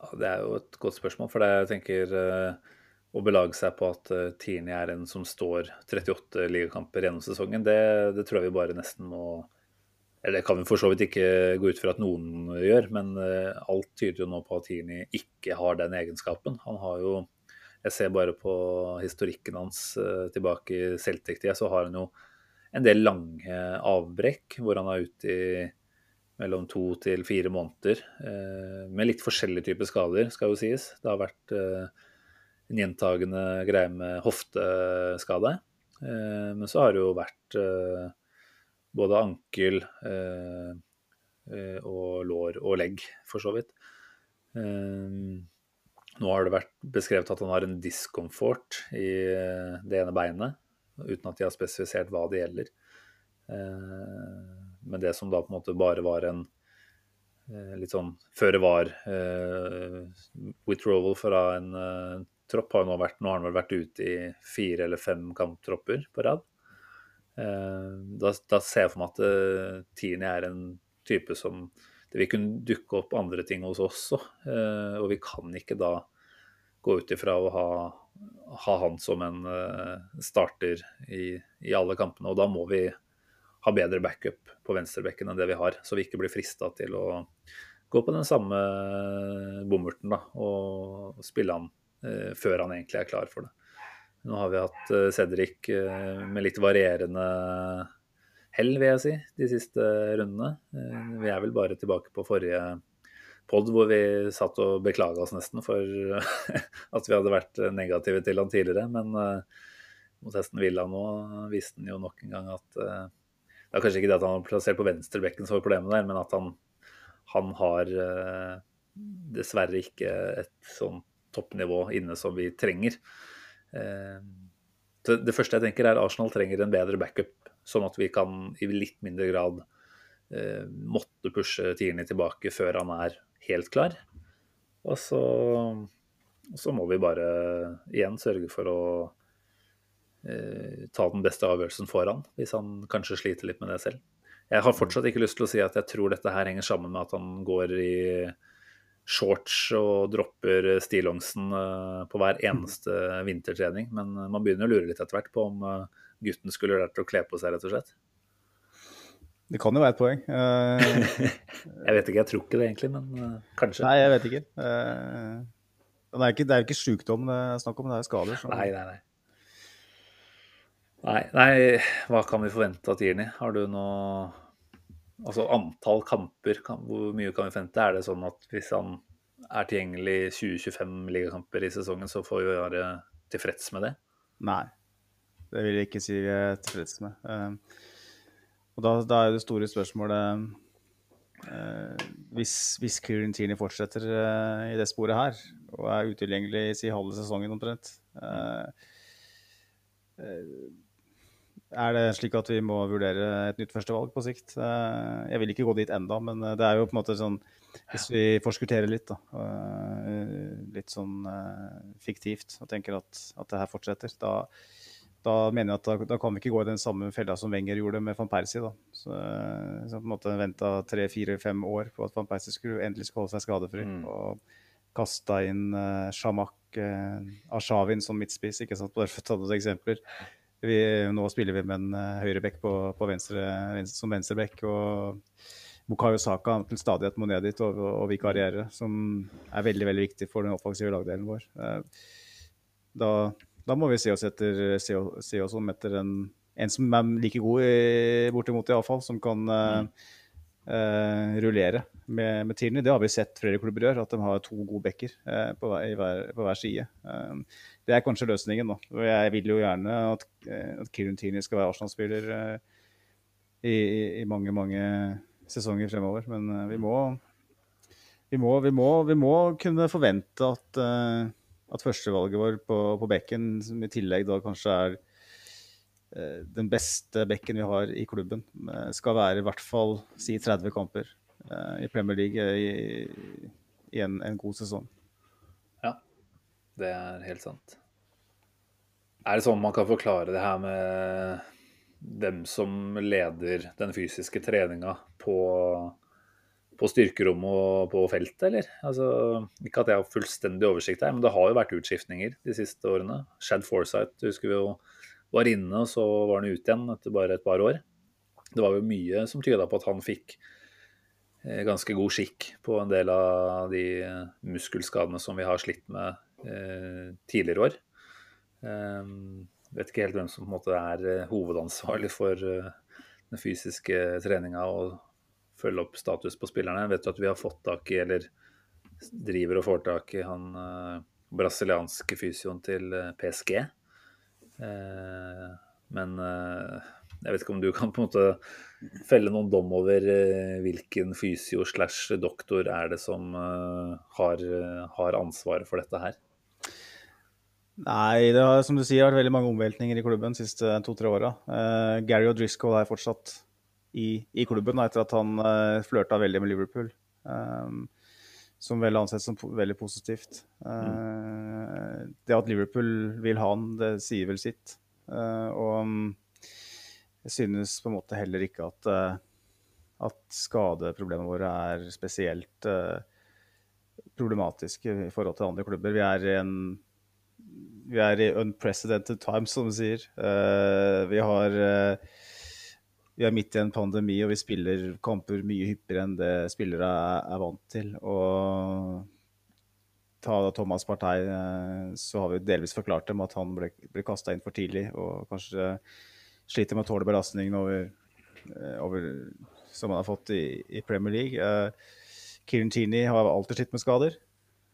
Ja, det er jo et godt spørsmål, for det jeg tenker uh, å belage seg på at Tierney er en som står 38 ligakamper gjennom sesongen, det, det tror jeg vi bare nesten må eller det kan vi for så vidt ikke gå ut fra at noen gjør, men uh, alt tyder jo nå på at Tierney ikke har den egenskapen. Han har jo Jeg ser bare på historikken hans uh, tilbake i Celtic-tida, så har han jo en del lange avbrekk hvor han er ute i mellom to til fire måneder uh, med litt forskjellige typer skader, skal jo sies. Det har vært en gjentagende greie med hofteskade, men så har det jo vært både ankel eh, eh, og lår og legg, for så vidt. Eh, nå har det vært beskrevet at han har en diskomfort i eh, det ene beinet, uten at de har spesifisert hva det gjelder. Eh, men det som da på en måte bare var en eh, litt sånn føre var withdrawal fra en tropp, har nå vært, nå har han vel vært ute i fire eller fem kamptropper på rad. Eh, da, da, ser jeg for meg at uh, Tini er en type som det vil kunne dukke opp andre ting hos oss også. Uh, og vi kan ikke da gå ut ifra å ha, ha han som en uh, starter i, i, alle kampene. Og da må vi ha bedre backup på venstrebekken enn det vi har, så vi ikke blir frista til å gå på den samme bommerten da, og spille han før han egentlig er klar for det. Nå har vi hatt eh, Cedric eh, med litt varierende hell, vil jeg si, de siste rundene. Eh, vi er vel bare tilbake på forrige pod hvor vi satt og beklaga oss nesten for at vi hadde vært negative til han tidligere. Men mot hesten Villa nå viste han jo nok en gang at Det er kanskje ikke det at han var plassert på venstrebekken som var problemet der, men at han, han har dessverre ikke et sånn toppnivå inne som vi trenger. Eh, det første jeg tenker er Arsenal trenger en bedre backup, sånn at vi kan i litt mindre grad eh, måtte pushe Tierney tilbake før han er helt klar. Og så, så må vi bare igjen sørge for å eh, ta den beste avgjørelsen for han, hvis han kanskje sliter litt med det selv. Jeg har fortsatt ikke lyst til å si at jeg tror dette her henger sammen med at han går i shorts og dropper stillongsen eh, på hver eneste vintertrening. Men eh, man begynner å lure litt etter hvert på om eh, gutten skulle lært å kle på seg, rett og slett. Det kan jo være et poeng. jeg vet ikke, jeg tror ikke det egentlig, men kanskje. Nei, jeg vet ikke. det er jo ikke, sykdom det er snakk om, det er skader. Så... Nei, nei, nei. Nei, nei, hva kan vi forvente av Tierney? Har du noe Altså antall kamper, hvor mye kan vi forvente? Er det sånn at hvis han er tilgjengelig 20-25 ligakamper i sesongen, så får vi være tilfreds med det? Nei, det vil jeg ikke si vi er tilfreds med. Uh, og da, da, er det store spørsmålet uh, Hvis, hvis Kieran Tierney fortsetter uh, i det sporet her, og er utilgjengelig i si halve sesongen omtrent er det slik at vi må vurdere et nytt førstevalg på sikt? Eh, jeg vil ikke gå dit enda, men eh, det er jo på en måte sånn Hvis vi forskutterer litt, da, eh, litt sånn fiktivt, og tenker at, at det her fortsetter, da, da mener jeg at da, da, kan vi ikke gå i den samme fella som Wenger gjorde med van Persie. da. Så, så på en måte venta tre, fire, fem år på at van Persie skulle endelig skulle holde seg skadefri. Mm. Og kasta inn uh, Shamak uh, Ashavin som midtspiss, ikke sant, bare for å ta noen eksempler. Vi, nå spiller vi med en uh, høyreback på, på venstre, venstre, som venstreback. Og Bukayo Saka til stadighet må ned dit og, og, og vikariere, som er veldig veldig viktig for den offensive lagdelen vår. Uh, da, da, må vi se oss, etter, se, se oss om etter en, en, som er like god, i, bortimot iallfall, som kan uh, uh, rullere med, med Tierney. Det har vi sett flere klubber gjøre, at de har to gode backer uh, på, hver, på, hver, side. Uh, det er kanskje løsningen. da. Og jeg vil jo gjerne at, at Kieran skal være Arsenal-spiller i, i, mange, mange sesonger fremover. Men vi må, vi må, vi må, vi må kunne forvente at, at førstevalget vårt på, på bekken, som i tillegg da kanskje er den beste bekken vi har i klubben, skal være i hvert fall si 30 kamper i Premier League i, i en, en god sesong. Det er helt sant. Er det sånn man kan forklare det her med hvem som leder den fysiske treninga på, på styrkerommet og på feltet, eller? Altså, ikke at jeg har fullstendig oversikt her, men det har jo vært utskiftninger de siste årene. Shad Forsight husker vi jo var inne, og så var han ute igjen etter bare et par år. Det var jo mye som tyda på at han fikk eh, ganske god skikk på en del av de muskelskadene som vi har slitt med Eh, tidligere år. Eh, vet ikke helt hvem som på en måte er eh, hovedansvarlig for den fysiske treninga og følge opp status på spillerne. Vet at vi har fått tak i, eller driver og får tak i, han brasilianske fysioen til PSG. Men jeg vet ikke om du kan på en måte felle noen dom over hvilken fysio slash doktor er det som har, har ansvaret for dette her? Nei, det har som du sier, vært veldig mange omveltninger i klubben de siste to-tre åra. Uh, Gary O'Driscoll er fortsatt i, i klubben etter at han uh, flørta veldig med Liverpool. Um, som vel ansett som veldig positivt. Uh, mm. Det at Liverpool vil ha han, det sier vel sitt. Uh, og um, jeg synes på en måte heller ikke at, at skadeproblemene våre er spesielt problematiske i forhold til andre klubber. Vi er en vi er i unprecedented times, som du sier. Uh, vi har uh, vi er midt i en pandemi, og vi spiller kamper mye hyppigere enn det spillere er, er vant til. Og ta Thomas Partey, uh, så har vi delvis forklart dem at han ble, ble kasta inn for tidlig og kanskje sliter med å tåle belastningen over, over, som han har fått i, i Premier League. Uh, Kieran har alltid slitt med skader.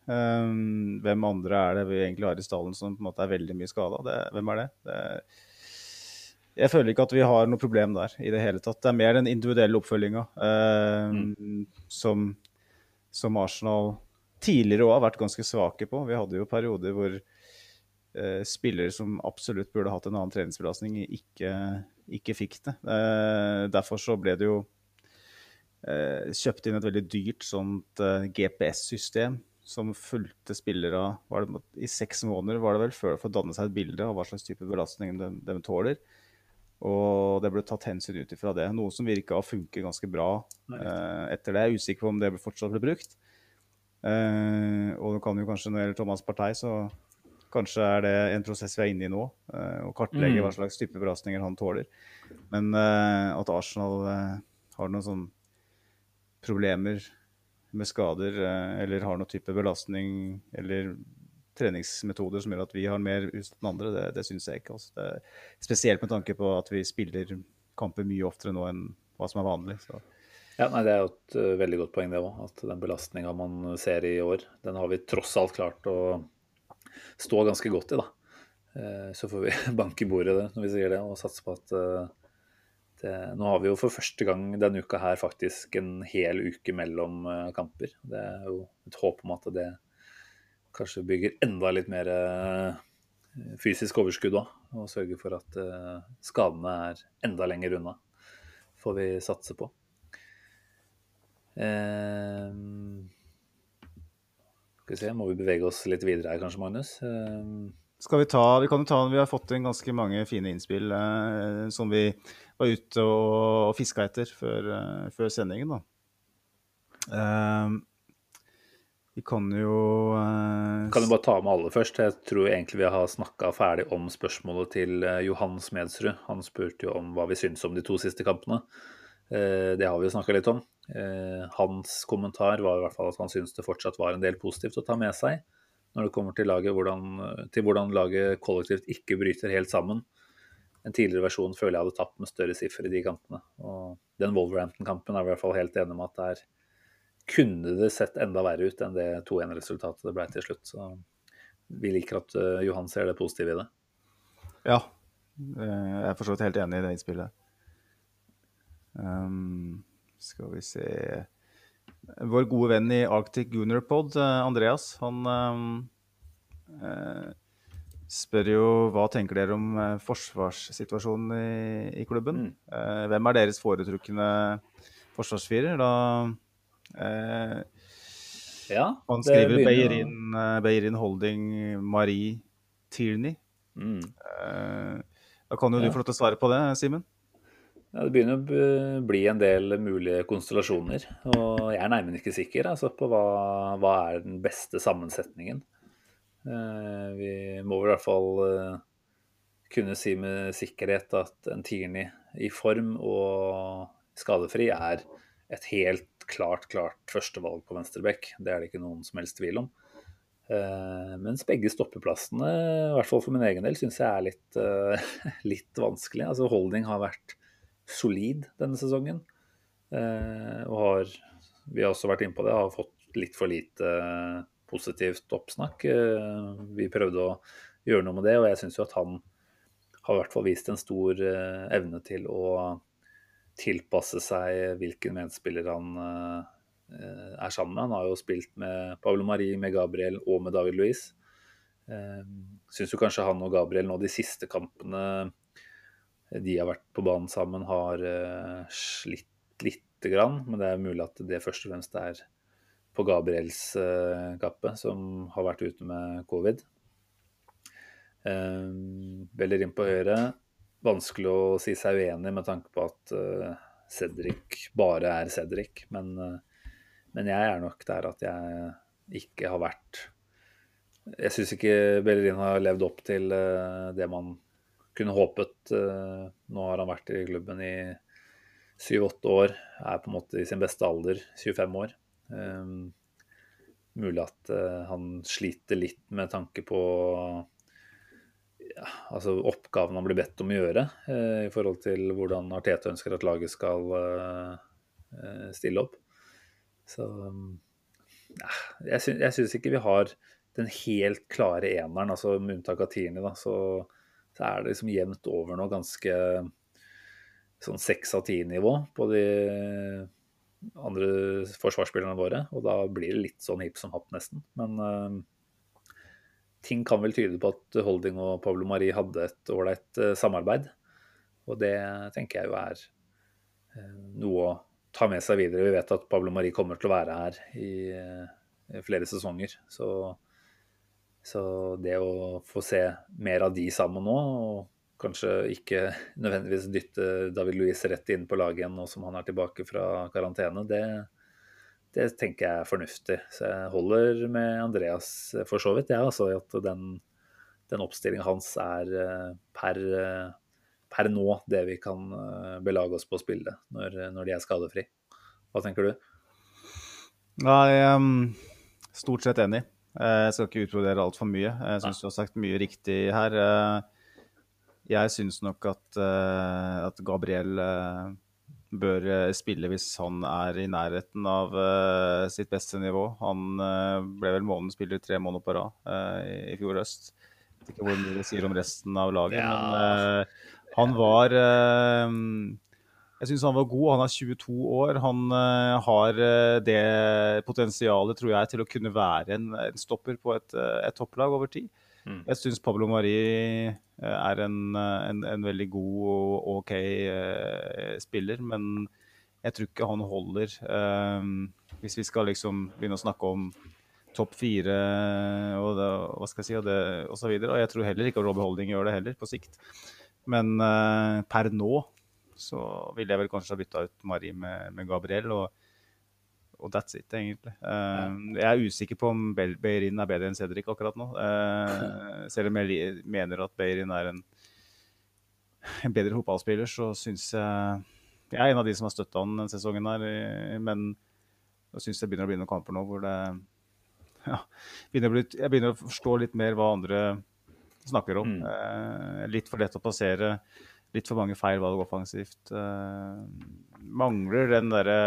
Um, hvem andre er det vi egentlig har i stallen som på en måte er veldig mye skada? Hvem er det? det? Jeg føler ikke at vi har noe problem der i det hele tatt. Det er mer den individuelle oppfølginga um, mm. som, som, Arsenal tidligere òg har vært ganske svake på. Vi hadde jo perioder hvor uh, spillere som absolutt burde hatt en annen treningsbelastning, ikke, ikke fikk det. Uh, derfor så ble det jo uh, kjøpt inn et veldig dyrt sånt GPS-system som fulgte spillere I seks måneder var det vel før de får danne seg et bilde av hva slags type belastning de, de tåler. Og det ble tatt hensyn ut ifra det. Noe som virka å funke ganske bra eh, etter det. Jeg er usikker på om det fortsatt ble brukt. Eh, og det kan jo kanskje når det gjelder Thomas Partei, så kanskje er det en prosess vi er inne i nå. Eh, å kartlegge mm. hva slags type belastninger han tåler. Men eh, at Arsenal eh, har noen sånne problemer med skader eh, eller har noen type belastning eller treningsmetoder som gjør at vi har mer utstått enn andre, det, det syns jeg ikke. Altså. Spesielt med tanke på at vi spiller kamper mye oftere nå enn hva som er vanlig. Så. Ja, nei, Det er jo et uh, veldig godt poeng, det òg. At den belastninga man ser i år, den har vi tross alt klart å stå ganske godt i, da. Uh, så får vi banke i bordet det, når vi sier det, og satse på at uh, eh, nå har vi jo for første gang denne uka her faktisk en hel uke mellom uh, kamper. Det er jo et håp om at det kanskje bygger enda litt mer uh, fysisk overskudd òg. Og sørger for at skadene er enda lenger unna. Får vi satse på. skal vi se, må vi bevege oss litt videre her kanskje, Magnus? Skal vi ta, vi kan jo ta, vi har fått inn ganske mange fine innspill som vi var ute og, og fiska etter før, uh, før, sendingen. da. Uh, vi kan jo uh, Kan jo bare ta med alle først? Jeg tror egentlig vi har snakka ferdig om spørsmålet til Johan Smedsrud. Han spurte jo om hva vi syns om de to siste kampene. Det har vi jo snakka litt om. Hans kommentar var i hvert fall at han syntes det fortsatt var en del positivt å ta med seg når det kommer til, laget, hvordan, til hvordan laget kollektivt ikke bryter helt sammen en tidligere versjon føler jeg hadde tapt med større siffer i de kampene. Og den Wolverhampton-kampen er i hvert fall helt enig med at der kunne det sett enda verre ut enn det 2-1-resultatet det ble til slutt. Så vi liker at uh, Johan ser det positive i det. Ja, jeg er for så vidt helt enig i det innspillet. Um, skal vi se Vår gode venn i Arctic Gunnerpod, Andreas, han um, uh, spør jo hva tenker dere om uh, forsvarssituasjonen i, i klubben. Mm. Eh, hvem er deres foretrukne forsvarsfirer? Da ja, han skriver Beirin, Beirin Holding Marie Tierney. Mm. da kan jo ja. du få lov til å svare på det, Simen? Ja, det begynner å bli en del mulige konstellasjoner. Og jeg er nærmest ikke sikker altså, på hva, hva er den beste sammensetningen. Eh, vi må i hvert fall eh, kunne si med sikkerhet at en Tierney i form og skadefri er et helt klart, klart førstevalg på venstreback. Det er det ikke noen som helst tvil om. Eh, mens begge stoppeplassene, i hvert fall for min egen del, syns jeg er litt, litt vanskelig. Altså Holding har vært solid denne sesongen. Og har, vi har også vært inne på det, har fått litt for lite positivt oppsnakk. Eh, vi prøvde å gjøre noe med det, og jeg syns jo at han har i hvert fall vist en stor eh, evne til å tilpasse seg hvilken medspiller han eh, er sammen med. Han har jo spilt med Pablo Marie, med Gabriel og med David Luiz. Syns jo kanskje han og Gabriel nå de siste kampene de har vært på banen sammen, har slitt lite grann. Men det er mulig at det først og fremst er på Gabriels uh, kappe, som har vært ute med covid. Veldig Bellerin på høyre. Vanskelig å si seg uenig med tanke på at uh, Cedric bare er Cedric. Men, men, jeg er nok der at jeg ikke har vært Jeg syns ikke Bellerin har levd opp til det man kunne håpet. nå har han vært i klubben i syv-åtte år, er på en måte i sin beste alder, 25 år. Um, mulig at uh, han sliter litt med tanke på ja, altså oppgaven han blir bedt om å gjøre, uh, i forhold til hvordan Arteta ønsker at laget skal uh, stille opp. Så ja, jeg syns ikke vi har den helt klare eneren, altså med unntak av Tierney, da, så, så, er det liksom jevnt over nå ganske sånn seks av ti-nivå på de andre forsvarsspillerne våre. Og da blir det litt sånn hipp som happ, nesten. Men uh, ting kan vel tyde på at Holding og Pablo Marie hadde et ålreit uh, samarbeid. Og det tenker jeg jo er uh, noe å ta med seg videre. Vi vet at Pablo Marie kommer til å være her i, i flere sesonger. Så, så, det å få se mer av de sammen nå, og kanskje ikke nødvendigvis dytte David Louis rett inn på laget igjen nå som han er tilbake fra karantene, det, det tenker jeg er fornuftig. Så jeg holder med Andreas for så vidt, jeg, ja, altså, at den, den oppstillinga hans er eh, per, per, nå det vi kan eh, belage oss på å spille når, når de er skadefri. Hva tenker du? Nei, um, stort sett enig. Jeg skal ikke utbrodere altfor mye. Jeg syns du har sagt mye riktig her. Uh, jeg syns nok at, uh, at Gabriel uh, bør eh, spille hvis han er i nærheten av sitt beste nivå. Han ble vel månedens spiller tre måneder på rad i, fjor høst. Jeg vet ikke hvor mye det sier om resten av laget, men han var jeg syns han var god. Han er 22 år. Han uh, har det potensialet, tror jeg, til å kunne være en, en stopper på et, et topplag over tid. Mm. Jeg syns Pablo Mari eh, er en, eh, en, en, veldig god og OK eh, spiller, men jeg tror ikke han holder Eh, Hvis vi skal liksom begynne å snakke om topp fire og det, hva skal jeg si, og, det, og så videre. Og jeg tror heller ikke at Robbie Holding gjør det heller, på sikt. Men eh, per nå så ville jeg vel kanskje ha bytta ut Mari med, med Gabriel. og og that's it, egentlig. Uh, jeg er usikker på om Beirin er bedre enn Cedric akkurat nå. Uh, selv om jeg mener at Beirin er en, en bedre fotballspiller, så syns jeg Jeg er en av de som har støtta han denne sesongen her, men jeg syns det begynner å bli noen kamper nå hvor det ja, begynner bli, Jeg begynner å forstå litt mer hva andre snakker om. Mm. Uh, litt for lett å passere. Litt for mange feil valg offensivt. mangler den derre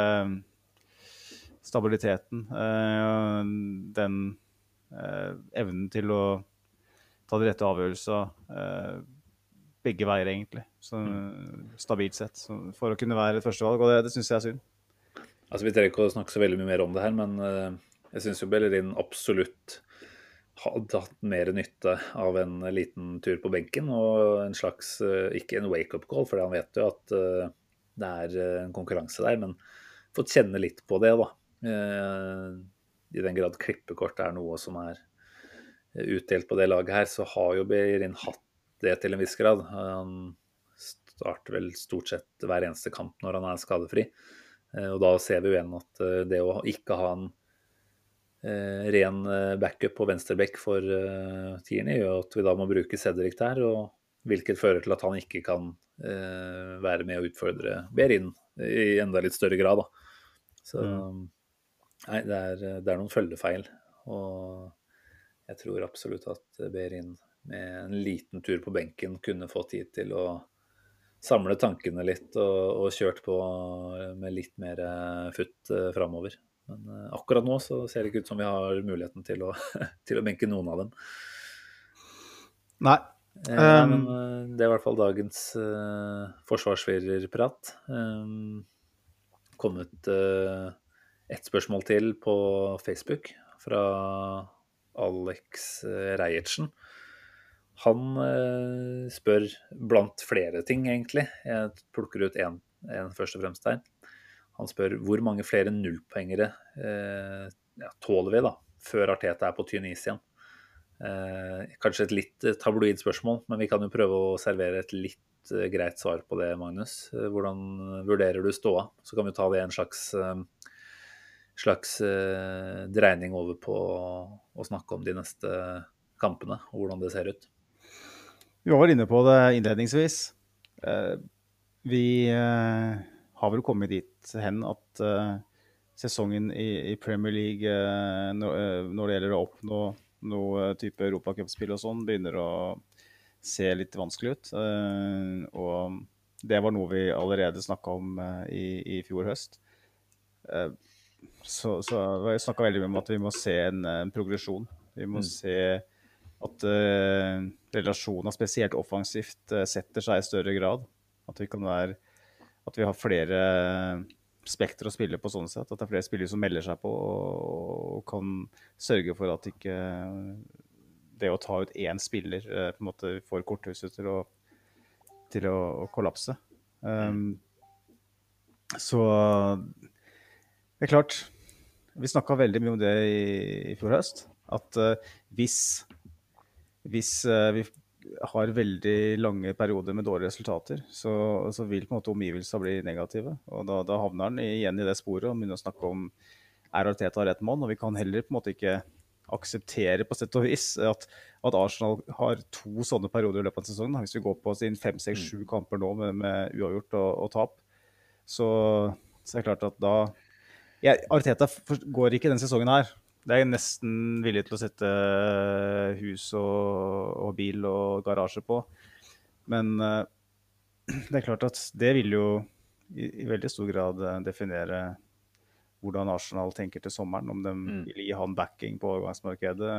stabiliteten. Eh, den eh, evnen til å ta de rette avgjørelsene eh, begge veier, egentlig. Så, stabilt sett. Så, for å kunne være et førstevalg, og det, det syns jeg er synd. Altså, Vi trenger ikke å snakke så veldig mye mer om det her, men jeg syns jo Bellerin absolutt hadde hatt mer nytte av en liten tur på benken og en slags Ikke en wake-up call, for han vet jo at det er en konkurranse der, men fått kjenne litt på det, da. Eh, I den grad klippekort er noe som er utdelt på det laget her, så har jo Beirin hatt det til en viss grad. Han starter vel stort sett hver eneste kamp når han er skadefri. Eh, og da ser vi jo igjen at eh, det å ikke ha en eh, ren eh, backup på venstrebekk for Tierney, gjør at vi da må bruke Cedric der, og hvilket fører til at han ikke kan eh, være med å utfordre Behrin i enda litt større grad. Da. Så nei, det er, det er noen følgefeil. Og jeg tror absolutt at Behrin med en liten tur på benken kunne få tid til å samle tankene litt og, og kjørt på med litt mer eh, futt eh, framover. Men eh, akkurat nå så ser det ikke ut som vi har muligheten til å, til å benke noen av dem. Nei. Eh, Um, men eh, det er i hvert fall dagens uh, forsvarsfirerprat. Um, kommet eh, ett spørsmål til på Facebook fra Alex eh, Reiertsen. Han eh, spør blant flere ting, egentlig. Jeg plukker ut én først og fremst der. Han spør hvor mange flere nullpoengere eh, ja, tåler vi da, før Arteta er på tynn is igjen. Eh, kanskje et litt eh, tabloid spørsmål, men vi kan jo prøve å servere et litt greit svar på det, Magnus. Hvordan vurderer du ståa? Så kan vi ta det i en slags, eh, slags eh, dreining over på å snakke om de neste kampene, og hvordan det ser ut. Vi var inne på det innledningsvis. Eh, Vi eh, har vel kommet dit hen at sesongen i, Premier League når, det gjelder å oppnå noe type europacupspill og sånn, begynner å se litt vanskelig ut. Og det var noe vi allerede snakka om i, i fjor høst. Eh, Så, så vi snakka veldig mye om at vi må se en, en progresjon. Vi må se at uh, relasjoner, spesielt offensivt, uh, setter seg i større grad. At vi kan være At vi har flere spekter å spille på sånn sett. At det er flere spillere som melder seg på og, og kan sørge for at ikke det å ta ut én spiller uh, på en måte får korthuset til å, til å, å kollapse. Um, så det er klart Vi snakka veldig mye om det i, i fjor høst. At uh, hvis, hvis uh, vi har veldig lange perioder med dårlige resultater, så, så vil på en måte omgivelsene bli negative. Og da, da havner han igjen i det sporet og begynner å snakke om er Arteta rett mann. Og vi kan heller på en måte ikke akseptere på sett og vis at, at Arsenal har to sånne perioder i løpet av sesongen. Hvis vi går på sin fem, seks, sju kamper nå med, med uavgjort og, og tap, så, så er det klart at da jeg, Arteta går ikke denne sesongen her. Det er jeg nesten villig til å sette hus og, og bil og garasje på. Men uh, det er klart at det vil jo i, i veldig stor grad eh, definere hvordan Arsenal tenker til sommeren. Om de Mm. vil gi han backing på overgangsmarkedet.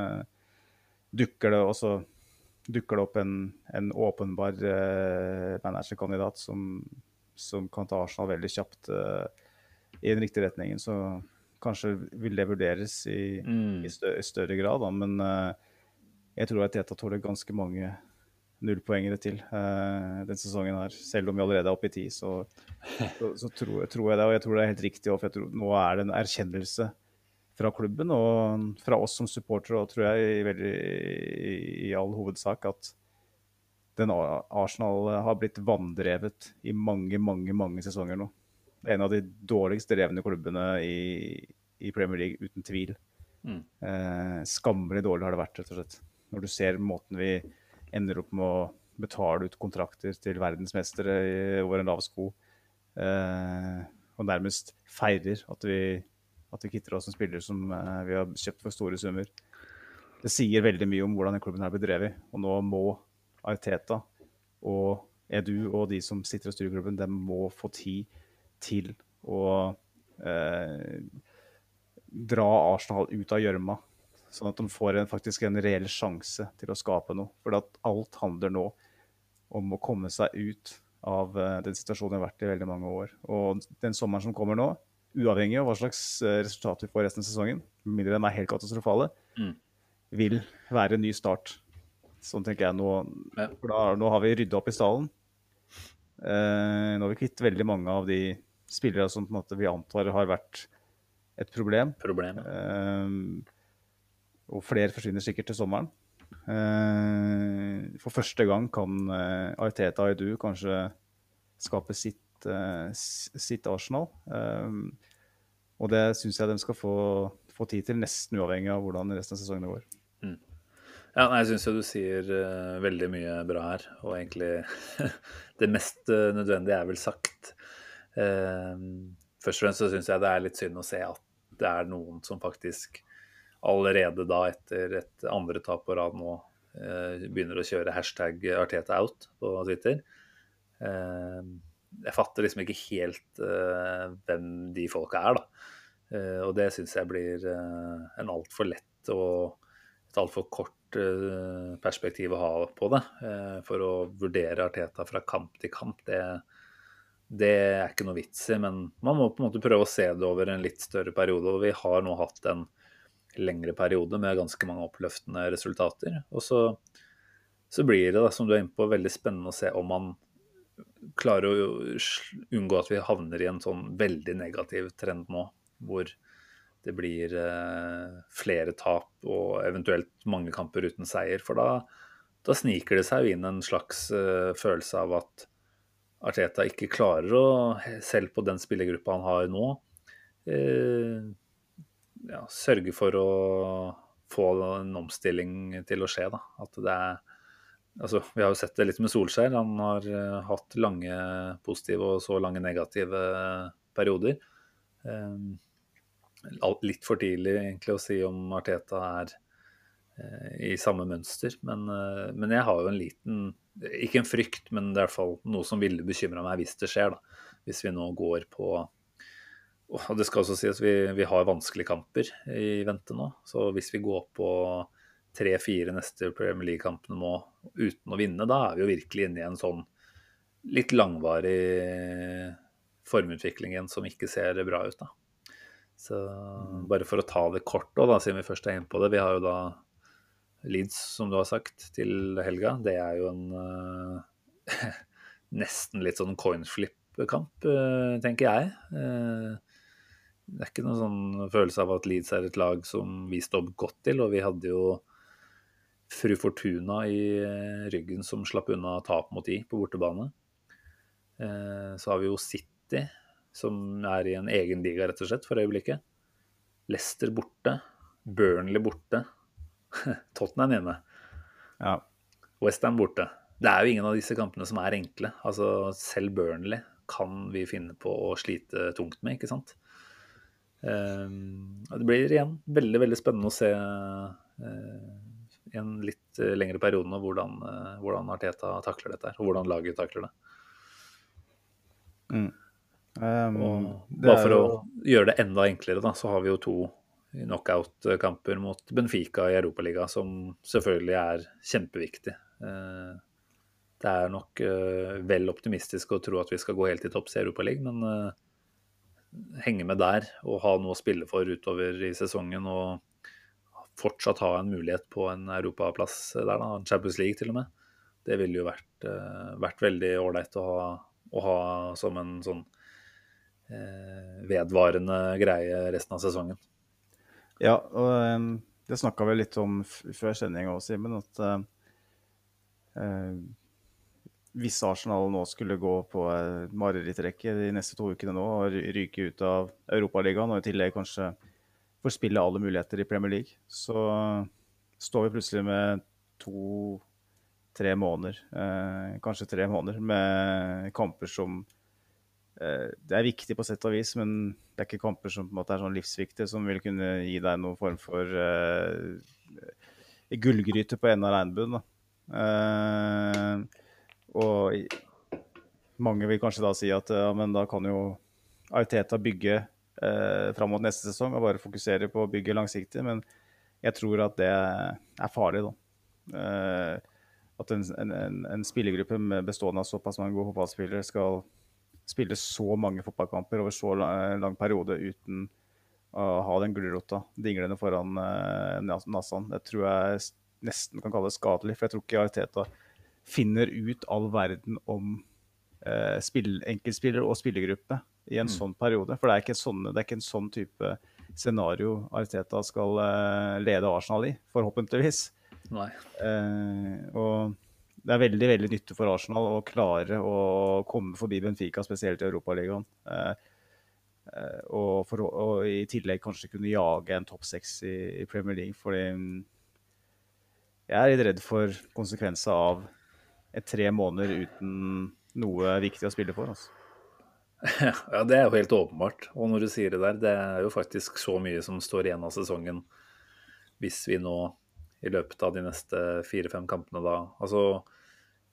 Dukker det også dukker det opp en, en åpenbar uh, managerkandidat som, som kan ta Arsenal veldig kjapt eh, i den riktige retningen, så kanskje vil det vurderes i, Mm. i, større, i større grad. Da. Men uh, jeg tror at Teta tåler ganske mange nullpoengere til uh, denne sesongen her. Selv om vi allerede er oppe i ti, så, så, så tror, tror jeg det. Og jeg tror det er helt riktig. òg, For jeg tror, nå er det en erkjennelse fra klubben og fra oss som supportere, og tror jeg i, veldig, i, i all hovedsak at den Arsenal har blitt vanndrevet i mange, mange, mange sesonger nå. En av de dårligst drevne klubbene i, i Premier League, uten tvil. Mm. Eh, skammelig dårlig har det vært, rett og slett. Når du ser måten vi ender opp med å betale ut kontrakter til verdensmestere over en lav sko, eh, og nærmest feirer at vi, at vi kitter oss en spiller som eh, vi har kjøpt for store summer. Det sier veldig mye om hvordan den klubben er bedrevet. drevet. Og nå må Arteta og Edu og de som sitter og styrer klubben, de må få tid til å eh, dra Arsenal ut av gjørma. Sånn at de får en, faktisk en reell sjanse til å skape noe. For alt handler nå om å komme seg ut av eh, den situasjonen de har vært i veldig mange år. Og den sommeren som kommer nå, uavhengig av hva slags eh, resultat vi får resten av sesongen, med mindre de er helt katastrofale, Mm. vil være en ny start. Sånn tenker jeg nå. Da, nå har vi rydda opp i stallen. Eh, nå har vi kvitt veldig mange av de spillere som på en måte vi antar har vært et problem. problem. Uh, og flere forsvinner sikkert til sommeren. Uh, for første gang kan uh, Ariteta og Edu kanskje skape sitt, eh, sitt Arsenal. Eh, og det syns jeg de skal få, få tid til, nesten uavhengig av hvordan resten av sesongen går. Ja, nei, jeg syns jo du sier eh, veldig mye bra her, og egentlig det mest eh, nødvendige er vel sagt. Eh, først og fremst så syns jeg det er litt synd å se at det er noen som faktisk allerede da, etter et andre tap på rad nå, eh, begynner å kjøre hashtag Arteta out på Twitter. Eh, jeg fatter liksom ikke helt eh, hvem de folka er, da. Eh, og det syns jeg blir en altfor lett og et altfor kort perspektiv å ha på det. For å vurdere Arteta fra kamp til kamp, det, det er ikke noe vits i. Men man må på en måte prøve å se det over en litt større periode. Og vi har nå hatt en lengre periode med ganske mange oppløftende resultater. Og så, så blir det, da, som du er inne på, veldig spennende å se om man klarer å unngå at vi havner i en sånn veldig negativ trend nå, hvor det blir eh, flere tap og eventuelt mange kamper uten seier. For da, da sniker det seg jo inn en slags eh, følelse av at Arteta ikke klarer å, selv på den spillergruppa han har nå, eh, ja, sørge for å få en omstilling til å skje. Da. At det er Altså, vi har jo sett det litt med Solskjær. Han har eh, hatt lange positive og så lange negative perioder. Um, litt for tidlig egentlig å si om Arteta er eh, i samme mønster. Men, eh, men jeg har jo en liten Ikke en frykt, men det er i hvert fall noe som ville bekymra meg hvis det skjer. da. Hvis vi nå går på Og det skal også sies vi, vi har vanskelige kamper i vente nå. Så hvis vi går på tre-fire neste Premier League-kampene nå uten å vinne, da er vi jo virkelig inne i en sånn litt langvarig formutvikling igjen som ikke ser bra ut. da. Så bare for å ta det kort, da, siden vi først er inne på det. Vi har jo da Leeds, som du har sagt, til helga. Det er jo en uh, nesten litt sånn coin flip-kamp, uh, tenker jeg. Uh, det er ikke noen sånn følelse av at Leeds er et lag som vi står godt til, og vi hadde jo fru Fortuna i eh, ryggen som slapp unna tap mot de på bortebane. Eh, Så har vi jo City, som er i en egen liga, rett og slett, for øyeblikket. Leicester borte. Burnley borte. Tottenham hjemme. Ja. Westham borte. Det er jo ingen av disse kampene som er enkle. Altså, selv Burnley kan vi finne på å slite tungt med, ikke sant? Ehm, det blir igjen veldig veldig spennende å se eh, i en litt eh, lengre periode nå hvordan, eh, hvordan Arteta takler dette, og hvordan laget takler det. Um, Og det bare for å gjøre det enda enklere, da, så har vi jo to knockout-kamper mot Benfica i Europaligaen, som selvfølgelig er kjempeviktig. Eh, Det er nok eh, vel optimistisk å tro at vi skal gå helt til topps i Europaligaen, men eh, henge med der og ha noe å spille for utover i sesongen og fortsatt ha en mulighet på en europaplass der, da, en Champions League til og med, det ville jo vært, vært veldig ålreit å, å ha som en sånn vedvarende greie resten av sesongen. Ja, og um, det snakka vi litt om før sendinga òg, Simen. At uh, uh, hvis Arsenal nå skulle gå på uh, marerittrekke de neste to ukene nå og ryke ut av Europaligaen, og i tillegg kanskje forspille alle muligheter i Premier League, så står vi plutselig med to-tre måneder, eh, kanskje tre måneder, med kamper som eh, det er viktig på sett og vis, men det er ikke kamper som på en måte er sånn livsviktige, som vil kunne gi deg noen form for uh, gullgryte på enden av regnbuen. Eh, og mange vil kanskje da si at ja, men da kan jo Ariteta bygge uh, fram mot neste sesong og bare fokusere på å bygge langsiktig. Men jeg tror at det er farlig, da. Uh, at en, en, en spillergruppe bestående av såpass mange gode fotballspillere skal spille så mange fotballkamper over så lang, lang periode uten å ha den gulrota dinglende foran uh, Nassan. Det tror jeg nesten kan kalles skadelig. For jeg tror ikke Ariteta finner ut all verden om uh, spill, enkeltspiller og spillergruppe i en mm. sånn periode. For det er, ikke en sånn, det er ikke en sånn type scenario Ariteta skal uh, lede Arsenal i, forhåpentligvis. Nei. og det er veldig veldig nyttig for Arsenal å klare å komme forbi Benfica, spesielt i Europaligaen. Eh, eh, og, og i tillegg kanskje kunne jage en topp seks i, i, Premier League. Fordi mm, jeg er litt redd for konsekvenser av et tre måneder uten noe viktig å spille for. Altså. Ja, det er jo helt åpenbart. Og når du sier det der, det er jo faktisk så mye som står igjen av sesongen hvis vi nå i løpet av de neste fire-fem kampene da. Altså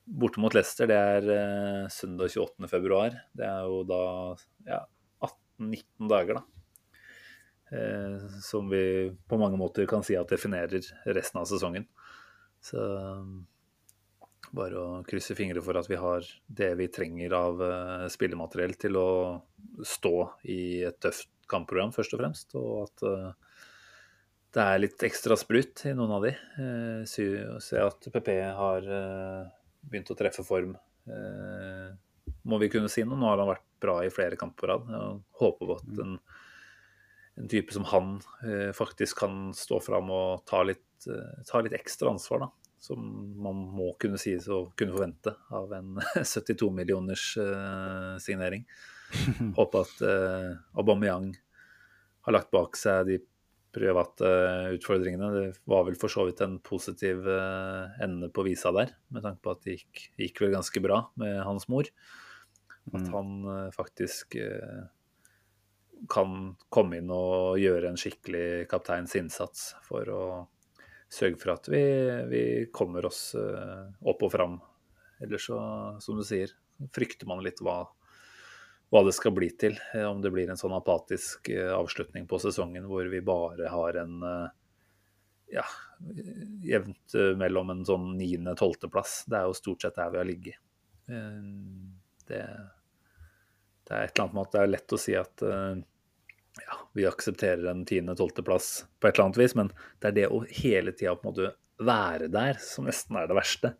borte mot Leicester, det er eh, søndag 28. februar. Det er jo da ja, 18-19 dager, da. Eh, som vi på mange måter kan si at definerer resten av sesongen. Så bare å krysse fingre for at vi har det vi trenger av eh, spillemateriell til å stå i et tøft kampprogram, først og fremst. Og at uh, det er litt ekstra sprut i noen av de. Eh, Se at PP har eh, begynt å treffe form, eh, må vi kunne si noe. Nå har han vært bra i flere kamper på rad. Håper at mm. en, en, type som han eh, faktisk kan stå fram og ta litt, ta litt, ekstra ansvar, da. Som man må kunne sies å kunne forvente av en 72 millioners signering. Håper at Aubameyang har lagt bak seg de private utfordringene. Det var vel for så vidt en positiv eh, ende på visa der, med tanke på at det gikk, gikk vel ganske bra med hans mor. At mm. han eh, faktisk eh, kan komme inn og gjøre en skikkelig kapteins innsats for å sørge for at vi, vi kommer oss opp og fram. Ellers så, som du sier, frykter man litt hva hva det skal bli til. Eh, om det blir en sånn apatisk eh, avslutning på sesongen hvor vi bare har en eh, ja, jevnt mellom en sånn niende-tolvteplass. Det er jo stort sett der vi har ligget. Det, det, er et eller annet med at det er lett å si at ja, vi aksepterer en tiende-tolvteplass på et eller annet vis, men det er det å hele tida på en måte være der som nesten er det verste.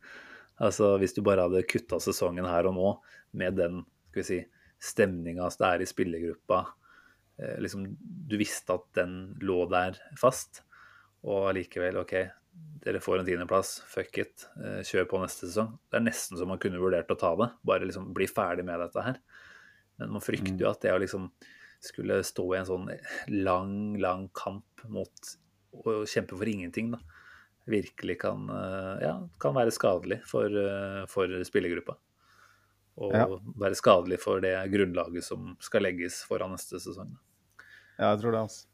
Altså Hvis du bare hadde kutta sesongen her og nå med den skal vi si, stemninga som det er i spillergruppa. Eh, liksom, du visste at den lå der fast, og allikevel, OK, dere får en tiendeplass, fuck it, eh, kjør på neste sesong. Det er nesten så man kunne vurdert å ta det, bare liksom bli ferdig med dette her. Men man frykter jo mm. at det å liksom skulle stå i en sånn lang, lang kamp mot å kjempe for ingenting, da, virkelig kan, eh, ja, kan være skadelig for, for spillergruppa og ja. være skadelig for det grunnlaget som skal legges foran neste sesong. Ja, jeg tror det, altså.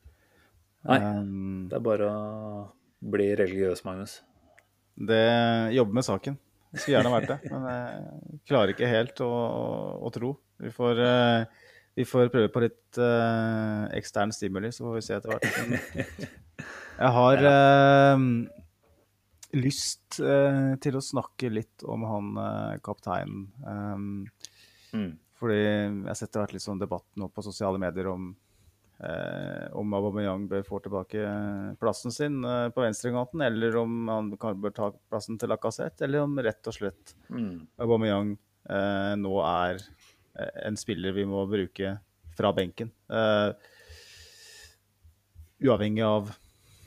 Nei, um, det er bare å bli religiøs, Magnus. Det jobber med saken. Jeg skulle gjerne vært det, men jeg klarer ikke helt å, å tro. Vi får, uh, vi får, prøve på litt uh, ekstern stimuli, så får vi se etter hvert. Jeg har uh, lyst eh, til å snakke litt om han eh, kapteinen. Um, mm. Fordi jeg setter sett vært litt sånn debatt nå på sosiale medier om eh, om Aubameyang bør få tilbake eh, plassen sin eh, på venstregaten, eller om han bør ta plassen til Lacassette, eller om rett og slett mm. Aubameyang eh, nå er en spiller vi må bruke fra benken. uavhengig av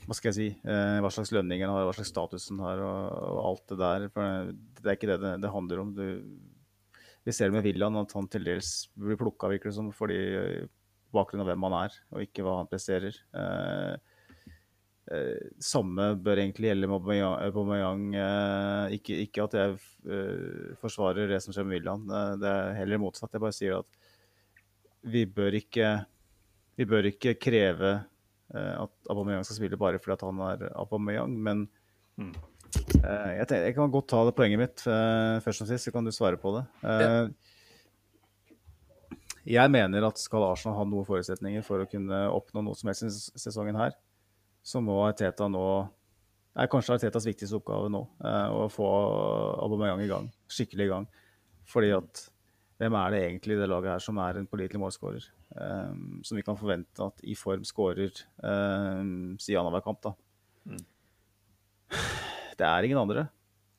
hva skal jeg si, eh, hva slags lønning han har, hva slags status han har, og, alt det der. For det er ikke det det, handler om. Du, vi ser det med William, at han til dels blir plukka liksom, fordi bakgrunn av hvem han er, og ikke hva han presterer. Eh, eh, samme bør egentlig gjelde med Aubameyang. Eh, ikke, ikke, at jeg eh, forsvarer det som skjer med William, eh, det er heller motsatt. Jeg bare sier at vi bør ikke, vi bør ikke kreve Eh, at Aubameyang skal spille bare fordi han er Aubameyang, men mm. Eh, jeg, tenker, jeg, kan godt ta det poenget mitt uh, først og sist, så kan du svare på det. Uh. Jeg mener at skal Arsenal ha noen forutsetninger for å kunne oppnå noe som helst i sesongen her, så må Arteta nå er kanskje Artetas viktigste oppgave nå eh, å få Aubameyang i gang, skikkelig i gang. Fordi at hvem er det egentlig i det laget her som er en pålitelig målskårer? Um, som vi kan forvente at i form skårer um, si annenhver kamp, da. Mm. Det er ingen andre.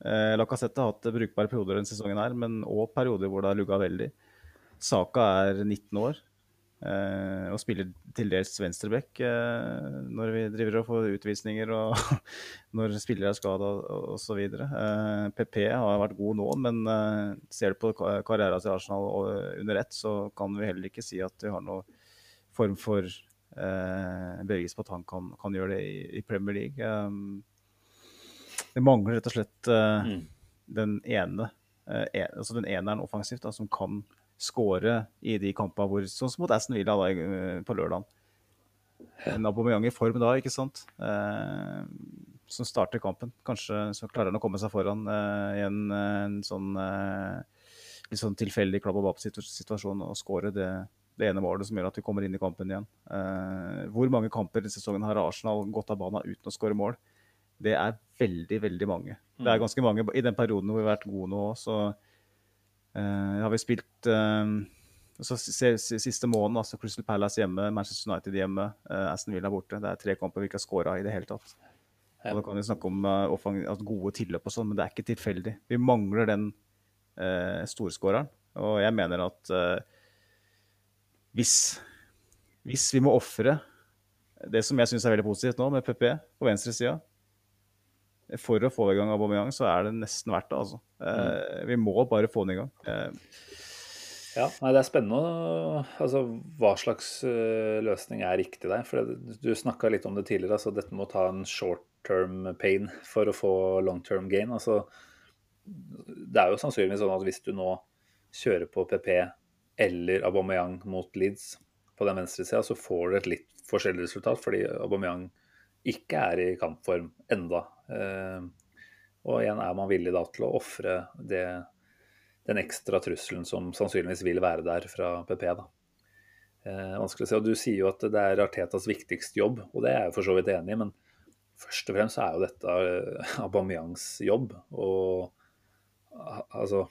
Uh, Lacassette har hatt brukbare perioder denne sesongen her, men òg perioder hvor det har lugga veldig. Saka er 19 år. Uh, og spiller til dels venstreback uh, når vi driver og får utvisninger og når spillere er skada osv. Uh, PP har vært god nå, men uh, ser du på karrieren til Arsenal under ett, så kan vi heller ikke si at vi har noen form for uh, bevis på at han kan, kan gjøre det i, i Premier League. Det mangler rett og slett mm. den ene, en, altså den eneren offensivt da, som kan skåre i de kampene hvor Sånn som mot Aston Villa da, eh, på lørdag. En Aubameyang i form da, ikke sant? Eh, som starter kampen. Kanskje så klarer han å komme seg foran eh, i en, en, sånn eh, litt sånn tilfeldig klabb og bap-situasjon og skåre det, det, ene målet som gjør at vi kommer inn i kampen igjen. Eh, hvor mange kamper i sesongen har Arsenal gått av banen uten å skåre mål? Det er veldig, veldig mange. Det er mm. ganske mange i den perioden hvor vi har vært gode nå òg, så Uh, har vi spilt uh, så Siste måneden, altså Crystal Palace hjemme, Manchester United hjemme, uh, Aston Villa borte. Det er tre kamper vi ikke har scora i det hele tatt. Og Da kan vi snakke om uh, gode tilløp og sånn, men det er ikke tilfeldig. Vi mangler den uh, storskåreren. Og jeg mener at hvis, hvis vi må ofre det som jeg syns er veldig positivt nå, med PP på venstresida, for å få i gang Aubameyang, så er det nesten verdt det. altså. Eh, vi må bare få den i gang. Eh. Ja, nei, Det er spennende altså, hva slags uh, løsning er riktig der. for Du snakka litt om det tidligere. altså Dette må ta en short term pain for å få long term gain. altså Det er jo sannsynligvis sånn at hvis du nå kjører på PP eller Aubameyang mot Leeds på den venstre sida, så får du et litt forskjellig resultat. Fordi Aubameyang ikke er i kampform enda. Eh, og igjen er man villig da til å ofre den ekstra trusselen som sannsynligvis vil være der fra PP. da. Eh, vanskelig å si. Og Du sier jo at det er Artetas viktigste jobb, og det er jeg for så vidt enig i. Men først og fremst er jo dette eh, Aubameyangs jobb. Og altså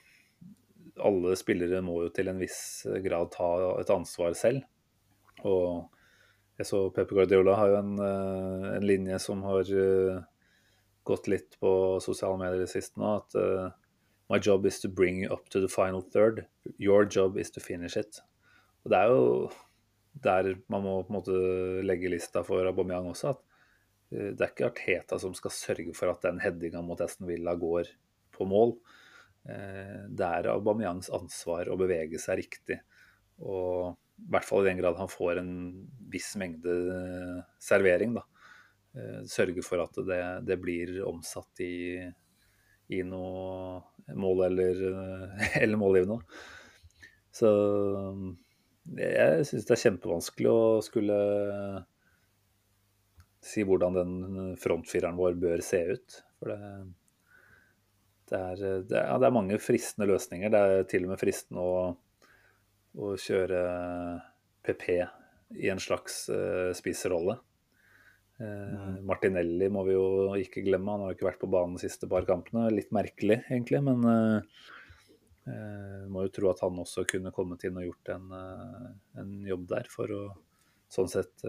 Alle spillere må jo til en viss grad ta et ansvar selv. Og jeg så Pepe Guardiola har jo en, eh, en, linje som har eh, gått litt på sosiale medier det siste nå. At uh, My job is to bring you up to the final third. Your job is to finish it. Og Det er jo der man må på en måte legge lista for Aubameyang også. at uh, Det er ikke Arteta som skal sørge for at den headinga mot Aston Villa går på mål. Uh, det er Aubameyangs ansvar å bevege seg riktig. Og i hvert fall i den grad han får en viss mengde servering. da. Eh, sørge for at det, det blir omsatt i, i, noe mål eller, eller målgivende. Så jeg syns det er kjempevanskelig å skulle si hvordan den frontfireren vår bør se ut. For det, det, er, det, er, det er mange fristende løsninger. Det er til og med fristende å å kjøre PP i en slags uh, spisserrolle. Uh, Martinelli må vi jo ikke glemme, han har jo ikke vært på banen de siste par kampene. Litt merkelig, egentlig, men uh, uh, må jo tro at han også kunne kommet inn og gjort en, en jobb der for å sånn sett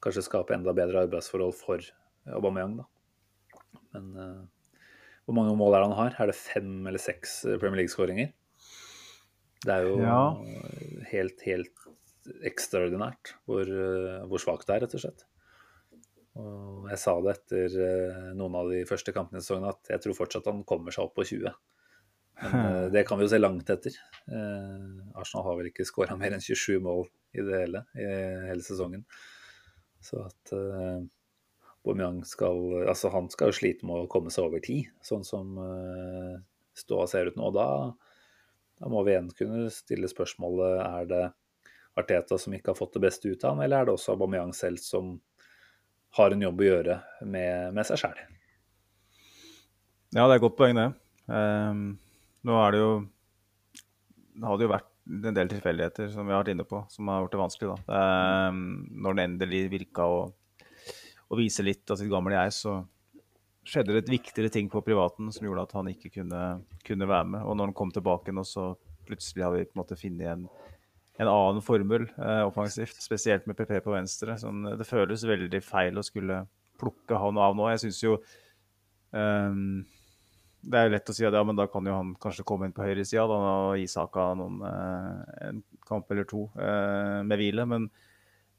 kanskje skape enda bedre arbeidsforhold for Aubameyang. da. Men hvor mange mål er det han har? Er det fem eller seks Premier League-skåringer? Det er jo ja. helt, helt ekstraordinært hvor, eh, hvor svakt det er, rett og slett. Og jeg sa det etter eh, noen av de første kampene i sesongen at jeg tror fortsatt han kommer seg opp på 20. Men eh, det kan vi jo se langt etter. Arsenal har vel ikke skåra mer enn 27 mål i det hele i hele sesongen. Så at Aubameyang skal Altså, han skal jo slite med å komme seg over tid, sånn som ståa ser ut nå. Da da må vi igjen kunne stille spørsmålet er det Arteta som ikke har fått det beste ut av ham, eller er det også Aubameyang selv som har en jobb å gjøre med, med seg sjæl? Ja, det er et godt poeng, det. Um, nå er det jo Det hadde jo vært en del tilfeldigheter som vi har vært inne på, som har gjort det vanskelig. da. Um, når den endelig virka å, å vise litt av sitt gamle jeg, så skjedde det et viktigere ting på privaten som gjorde at han ikke kunne, kunne være med. Og når han kom tilbake nå, så plutselig har vi på en måte funnet en, en annen formel eh, offensivt, spesielt med PP på venstre. Sånn, det føles veldig feil å skulle plukke han av nå. Jeg syns jo um, det er jo lett å si at ja, men da kan jo han kanskje komme inn på høyresida og gi saka noen, eh, en kamp eller to eh, med hvile. Men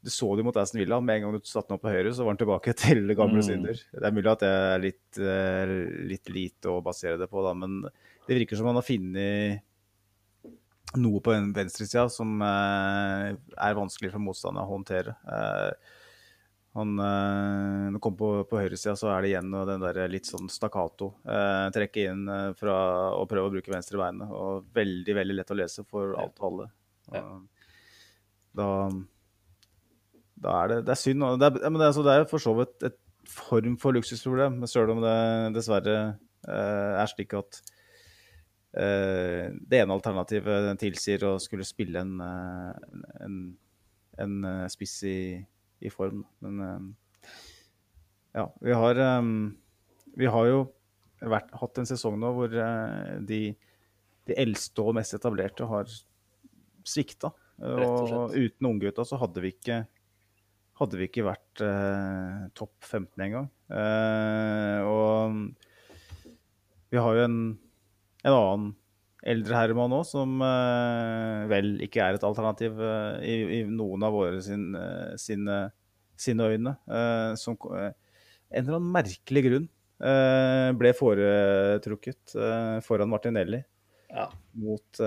du så det mot Aston Villa. Med en gang du satte han opp på høyre, så var han tilbake til gamle mm. synder. Det er mulig at det er litt, eh, litt, lite å basere det på, da, men det virker som han har funnet noe på venstresida som eh, er vanskelig for motstanderen å håndtere. Eh, han, når han kommer på, på høyresida, så er det igjen den der litt sånn stakkato. Eh, trekke inn fra og prøve å bruke venstre beinet. Og veldig veldig lett å lese for alt og alle. Ja. Da, da, er det, det er synd. Det er, men det, altså, det er for så vidt et form for luksusproblem, selv om det dessverre eh, er slik at eh, det ene alternativet tilsier å skulle spille en, en, en spiss i i form. Men eh, ja, vi har, eh, vi har jo vært, hatt en sesong nå hvor eh, de, de eldste og mest etablerte har svikta. Og, og uten unggutta så hadde vi ikke hadde vi ikke vært eh, topp 15 engang. Eh, og vi har jo en, en annen eldre herremann òg, som uh, vel ikke er et alternativ uh, i, i, noen av våre sin, uh, sine, sine, øyne. som en eller annen merkelig grunn ble foretrukket foran Martinelli ja. mot,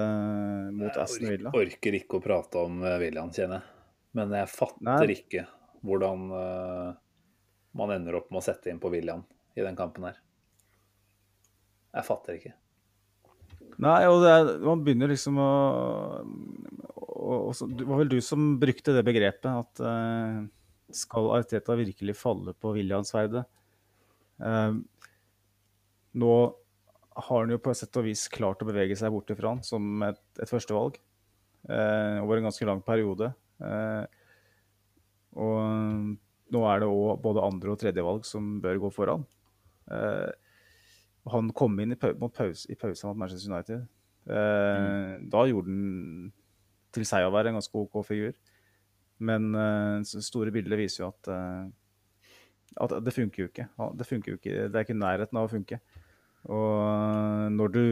mot Aston Villa. Jeg orker ikke å prate om William, kjenner jeg. Men jeg fatter Nei. ikke hvordan man ender opp med å sette inn på William i den kampen her. Jeg fatter ikke. Nei, og er, man begynner liksom å, å, å, Det var vel du som brukte det begrepet at uh, skal Arteta virkelig falle på Williams-verdet? Uh, nå har han jo på et sett og vis klart å bevege seg bort ifra han som et, et førstevalg uh, over en ganske lang periode. og nå er det òg både andre- og tredjevalg som bør gå foran. Uh, han kom inn i, pause, i pausen mot Manchester United. Eh, mm. Da gjorde han til seg å være en ganske OK figur. Men eh, store bildet viser jo at, eh, at det funker jo ikke. Det funker jo ikke. Det er ikke nærheten av å funke. Og når du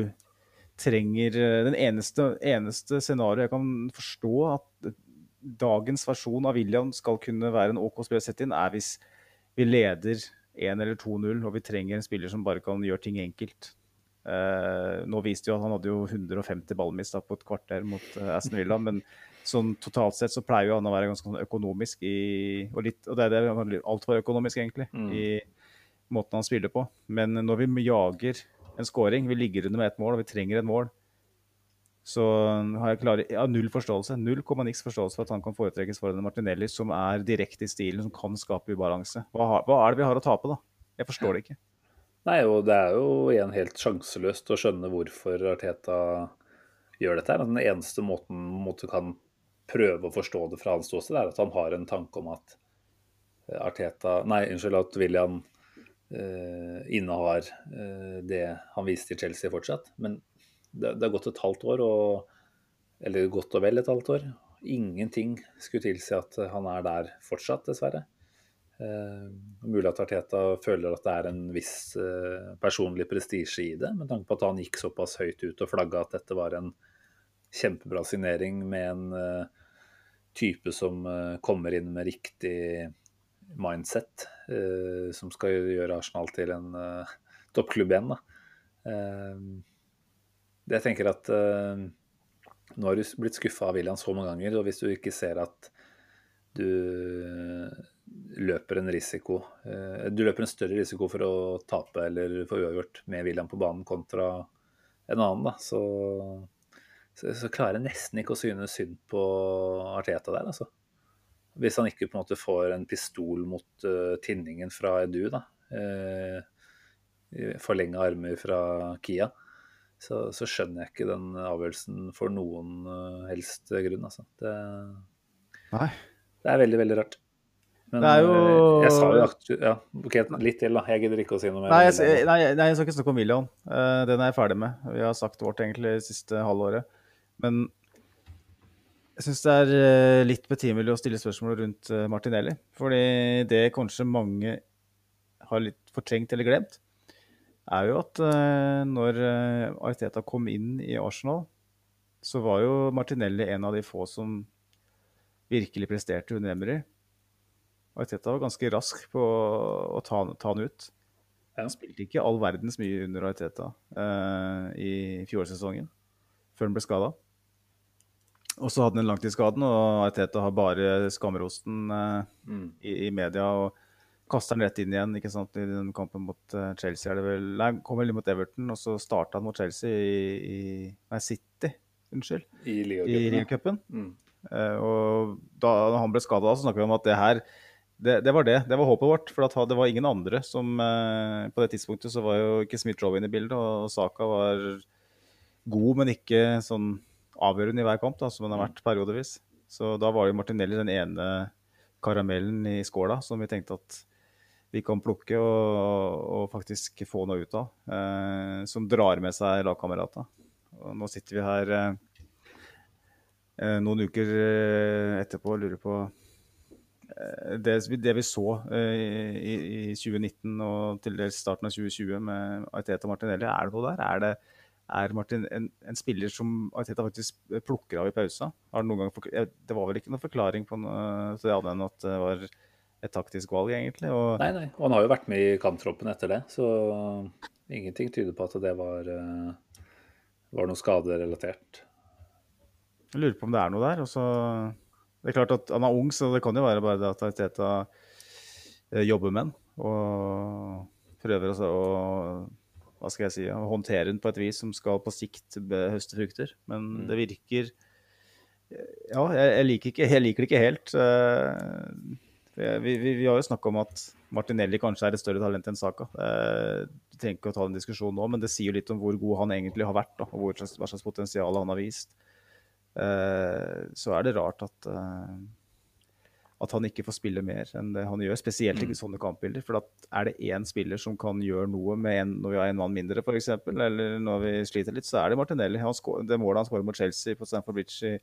trenger Den eneste, eneste scenarioet jeg kan forstå at dagens versjon av William skal kunne være en OK spiller å sette inn, er hvis vi leder 1 eller 2-0, og vi trenger en spiller som bare kan gjøre ting enkelt. Uh, nå viste jo at han hadde jo 150 ballmist på et kvarter mot uh, Aston Villa, men sånn totalt sett så pleier jo han å være ganske sånn økonomisk i Og, litt, og det er det altfor økonomisk, egentlig, mm. i måten han spiller på. Men når vi jager en scoring, vi ligger under med ett mål, og vi trenger et mål, så har jeg, klar, ja, null forståelse, null niks forståelse for at han kan foretrekkes foran Martinelli, som er direkte i stilen, som kan skape ubalanse. Hva, hva, er det vi har å tape, da? Jeg forstår det ikke. Nei, og det er jo igjen helt sjanseløst å skjønne hvorfor Arteta gjør dette. her. Den eneste måten du kan prøve å forstå det fra hans ståsted, er at han har en tanke om at Arteta Nei, unnskyld, at William eh, innehar eh, det han viste til Chelsea fortsatt. Men det, det har gått et halvt år, og, eller godt og vel et halvt år. Ingenting skulle tilsi at han er der fortsatt, dessverre. Eh, mulig at Arteta føler at det er en viss eh, personlig prestisje i det, med tanke på at han gikk såpass høyt ut og flagga at dette var en kjempebra signering med en eh, type som eh, kommer inn med riktig mindset, eh, som skal gjøre Arsenal til en eh, toppklubb igjen. da jeg tenker at uh, nå har du blitt skuffa av William så mange ganger, og hvis du ikke ser at du løper en risiko uh, Du løper en større risiko for å tape eller få uavgjort med William på banen kontra en annen, da, så, så, så klarer jeg nesten ikke å synes synd på Arteta der, altså. Hvis han ikke på en måte får en pistol mot uh, tinningen fra Edu, da. Uh, Forlenga armer fra Kia så, så, skjønner jeg ikke den avgjørelsen for noen uh, helst grunn. Altså. Det, det, er veldig, veldig rart. Men jo- eh, jeg sa jo ja, ok, litt til, da. Jeg gidder ikke å si noe mer. Nei, jeg, nei, nei, jeg skal ikke snakke om William. Eh, den er jeg ferdig med. Vi har sagt vårt egentlig det siste halvåret. Men jeg syns det er eh, litt betimelig å stille spørsmål rundt eh, Martinelli. Fordi det kanskje mange har litt fortrengt eller glemt, er jo at eh, når eh, Arteta kom inn i Arsenal, så var jo Martinelli en av de få som virkelig presterte under Emry. Arteta var ganske rask på å ta, ta han ut. Han spilte ikke all verdens mye under Arteta eh, i fjorårssesongen, før han ble skada. Og så hadde han en langtidsskaden, og Arteta har bare skamrosten eh, Mm. i, i media. og Kaster han rett inn igjen ikke sant? i den kampen mot eh, Chelsea. er det vel, Nei, kom vel mot Everton, og så starta han mot Chelsea i, i Nei, City. Unnskyld. I Leo-cupen. Mm. Uh, og da han ble skada, så snakka vi om at det her det, det var det. Det var håpet vårt. For det var ingen andre som uh, På det tidspunktet så var jo ikke Smith-Rowe inne i bildet, og Saka var god, men ikke sånn avgjørende i hver kamp, da, som han har vært periodevis. Så da var jo Martinelli den ene karamellen i skåla som vi tenkte at vi kan plukke og, og faktisk få noe ut av. Eh, som drar med seg lagkameratene. Nå sitter vi her eh, eh, noen uker eh, etterpå og lurer på eh, det, det vi så eh, i, i 2019 og til dels starten av 2020 med Aiteta Martinelli, er det noe der? Er, det, er Martin en, en spiller som Aiteta faktisk plukker av i pausa? Det, var vel ikke noen forklaring på noe, til det annet enn at det var et taktisk valg, egentlig. Og, Nei, nei. Og han har jo vært med i kamptroppen etter det, så ingenting tyder på at det var, eh, var noe skaderelatert. Jeg lurer på om det er noe der. Og så, det er klart at Han er ung, så det kan jo være bare det at Teta eh, jobber med den. Og prøver også å hva skal jeg si, å håndtere den på et vis som skal på sikt høste frukter. Men det virker Ja, jeg, jeg, liker, ikke, jeg liker det ikke helt. eh, vi, vi, vi har jo snakka om at Martinelli kanskje er et større talent enn Saka. Du trenger ikke å ta den diskusjonen nå, men det sier jo litt om hvor god han egentlig har vært. Da, og hvor hva slags potensial han har vist. Eh, så er det rart at, eh, at han ikke får spille mer enn det han gjør. Spesielt i sånne kampbilder. For at er det én spiller som kan gjøre noe en, når vi har en mann mindre, f.eks., eller når vi sliter litt, så er det Martinelli. Skår, det målet han skårer mot Chelsea på Stamford Bridge i,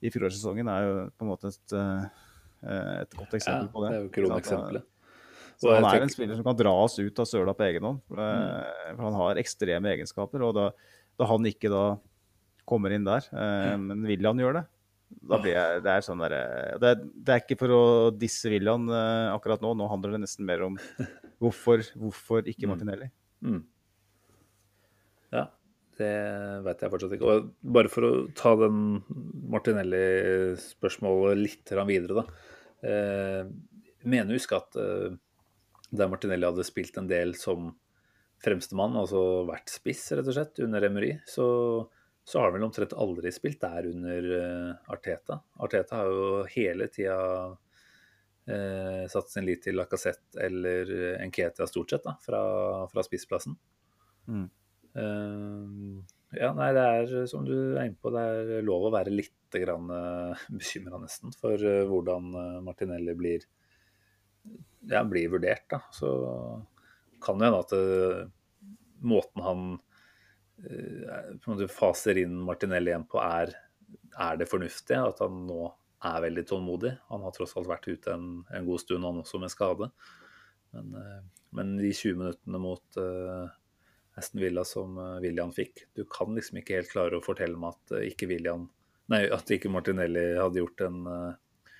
i fjorårssesongen, er jo på en måte et, eh, et godt eksempel Ja, på det. det er jo kroneksempelet. Så han er en spiller som kan dra oss ut av søla på egen hånd. Eh, For han har ekstreme egenskaper. Og da, da han ikke da kommer inn der, eh, men William gjør det, da blir jeg Det er sånn derre det, det er ikke for å disse William eh, akkurat nå. Nå handler det nesten mer om hvorfor, hvorfor ikke Martinelli. Mm. Ja, det vet jeg fortsatt ikke. Og bare for å ta den Martinelli-spørsmålet litt videre, da. Eh, mener å at eh, der Martinelli hadde spilt en del som fremstemann, altså vært spiss, rett og slett, under Emery, så, så har han vel omtrent aldri spilt der under eh, Arteta. Arteta har jo hele tida satt sin lit til Lacassette eller Enketia stort sett, da, fra, fra spissplassen. Mm. Eh, ja, nei, det er som du er inne på, det er lov å være litt grann uh, bekymra nesten for eh, hvordan eh, Martinelli blir, ja, blir vurdert. Da. Så kan det hende at eh, måten han eh, måte faser inn Martinelli igjen på, er, er det fornuftige. At han nå er veldig tålmodig. Han har tross alt vært ute en, en god stund, han også med skade. Men, eh, men de 20 minuttene mot eh, Aston Villa som eh, William fikk. Du kan liksom ikke helt klare å fortelle meg at eh, ikke William Nei, at ikke Martinelli hadde gjort en, eh,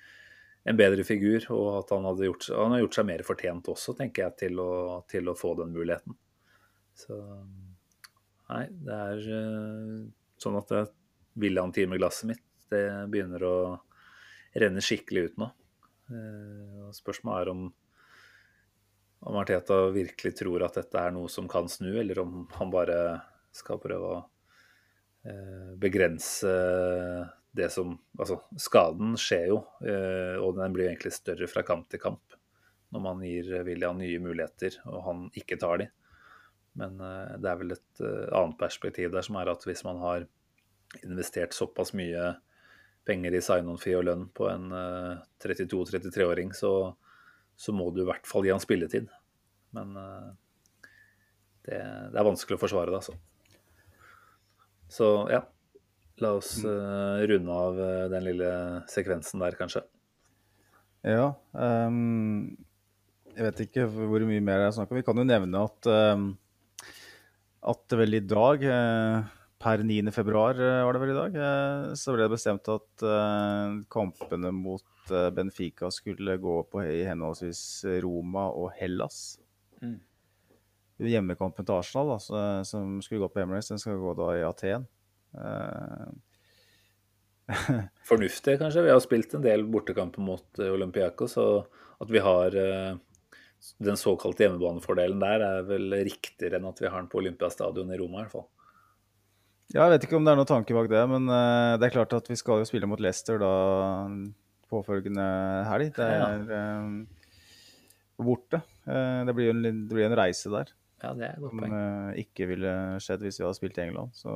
en bedre figur, og at han hadde gjort, han har gjort seg mer fortjent også, tenker jeg, til å, til å få den muligheten. Så Nei, det er sånn at William-timeglasset mitt, det begynner å renne skikkelig ut nå. Spørsmålet er om om Arteta virkelig tror at dette er noe som kan snu, eller om han bare skal prøve å eh, begrense det som Altså, skaden skjer jo, eh, og den blir egentlig større fra kamp til kamp når man gir William nye muligheter, og han ikke tar de. Men eh, det er vel et annet perspektiv der, som er at hvis man har investert såpass mye penger i sign-on-fee og lønn på en 32-33-åring, så så må du i hvert fall gi han spilletid. Men eh, det, det er vanskelig å forsvare det, altså. Så ja, la oss uh, runde av uh, den lille sekvensen der, kanskje. Ja. Um, jeg vet ikke hvor mye mer jeg snakker om. Vi kan jo nevne at, um, at vel i dag, uh, per 9. februar var det vel i dag, så ble det bestemt at kampene mot Benfica skulle gå på i henholdsvis Roma og Hellas. Mm hjemmekampen til Arsenal, da, som skulle gå på Emirates, den skal gå da i Aten. Uh, Fornuftig, kanskje. Vi har spilt en del bortekamper mot eh, Olympiakos, og at vi har den såkalte hjemmebanefordelen der, er vel riktigere enn at vi har den på Olympiastadion i Roma, i hvert fall. Ja, jeg vet ikke om det er noen tanke bak det, men det er klart at vi skal jo spille mot Leicester da påfølgende helg. Det er borte. det blir en, det blir en reise der. Ja, det er godt poeng. Som uh, ikke ville skjedd hvis vi hadde spilt i England. Så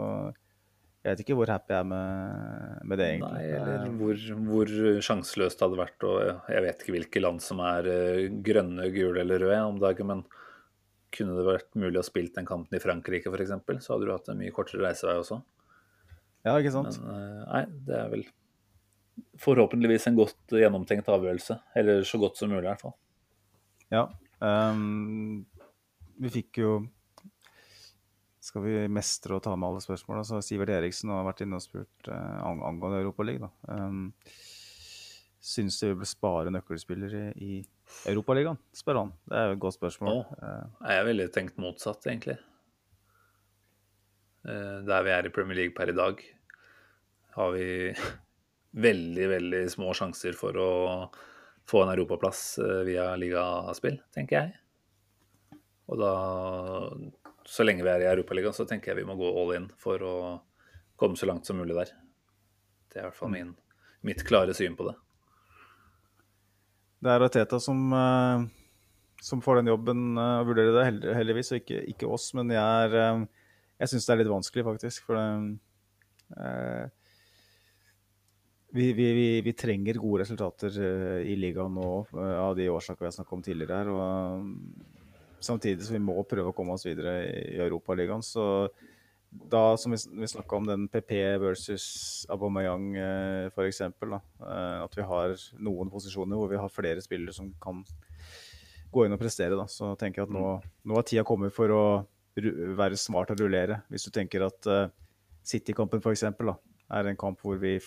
jeg vet ikke hvor happy jeg er med, med det, egentlig. Nei, eller hvor, hvor, sjanseløst det hadde vært. Og jeg vet ikke hvilke land som er grønne, gule eller røde om dagen, men kunne det vært mulig å spille den kampen i Frankrike f.eks., så hadde du hatt en mye kortere reisevei også. Ja, ikke sant? Men nei, det er vel forhåpentligvis en godt gjennomtenkt avgjørelse. Eller så godt som mulig, i hvert fall. Ja. Um, vi fikk jo Skal vi mestre å ta med alle spørsmåla, så Sivert Eriksen har vært inne og spurt uh, angående Europaligaen. Um, Syns du vi bør spare nøkkelspillere i Europaligaen, spør han. Det er jo et godt spørsmål. Nå, jeg ville tenkt motsatt, egentlig. Uh, der vi er i Premier League per i dag, har vi veldig, veldig små sjanser for å få en europaplass uh, via ligaspill, tenker jeg. Og da, så lenge vi er i Europaligaen, så tenker jeg vi må gå all in for å komme så langt som mulig der. Det er i hvert fall min, mitt klare syn på det. Det er Teta som, eh, som får den jobben og vurderer det, heldigvis, og ikke, ikke oss. Men jeg, er, eh, jeg syns det er litt vanskelig, faktisk. For det, eh, vi, vi, vi, vi, trenger gode resultater i ligaen nå av de årsaker vi har snakket om tidligere her. og Samtidig som vi må prøve å komme oss videre i Europaligaen. Så da, som vi, vi snakka om den PP versus Aubameyang eh, f.eks., eh, at vi har noen posisjoner hvor vi har flere spillere som kan gå inn og prestere, da. Så tenker jeg at nå, nå har tida kommet for å være smart og rullere. Hvis du tenker at uh, City-kampen f.eks. er en kamp hvor vi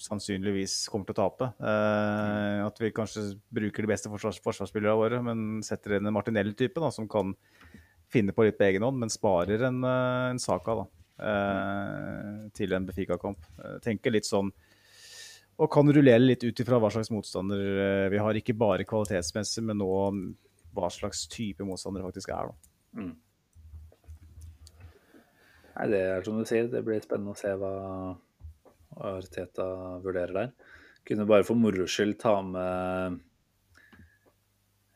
sannsynligvis kommer til å tape. Eh, at vi kanskje bruker de beste forsvars forsvarsspillerne våre, men setter inn en Martinelli-type som kan finne på litt på egen hånd, men sparer en, eh, en Saka da, eh, til en Befika-kamp. Eh, tenker litt sånn og kan rullere litt ut ifra hva slags motstander eh, vi har. Ikke bare kvalitetsmessig, men nå hva slags type motstander det faktisk er. Da. Mm. Nei, Det er som du sier, det blir spennende å se hva, Arteta vurderer der. Kunne bare for moro skyld ta med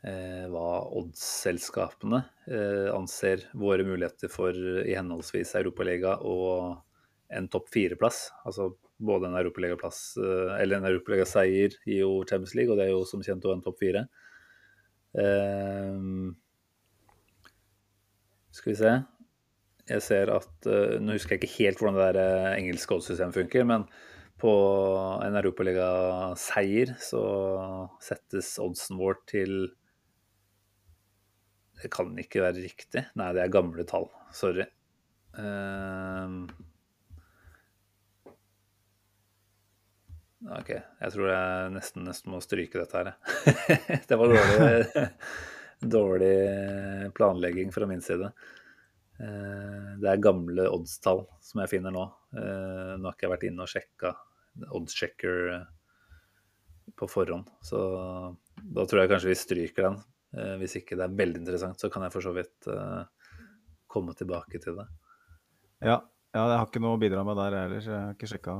eh, hva oddsselskapene eh, anser våre muligheter for i henholdsvis Europaliga og en topp fire-plass. Altså både en europaligaplass eh, eller en europaligaseier i jo Champions League, og det er jo som kjent også en topp fire. Eh, skal vi se jeg ser at uh, Nå husker jeg ikke helt hvordan det der uh, engelske oddssystemet funker, men på en europaligaseier så settes oddsen vår til Det kan ikke være riktig. Nei, det er gamle tall. Sorry. Uh, OK. Jeg tror jeg nesten, nesten må stryke dette her, det var dårlig, dårlig planlegging fra min side. Eh, det er gamle oddstall som jeg finner nå. Eh, nå har ikke jeg vært inne og sjekka oddschecker eh, på forhånd, så da tror jeg kanskje vi stryker den. Hvis ikke det er veldig interessant, så kan jeg for så vidt komme tilbake til det. Ja, ja jeg har ikke noe å bidra med der heller. Jeg har ikke sjekka.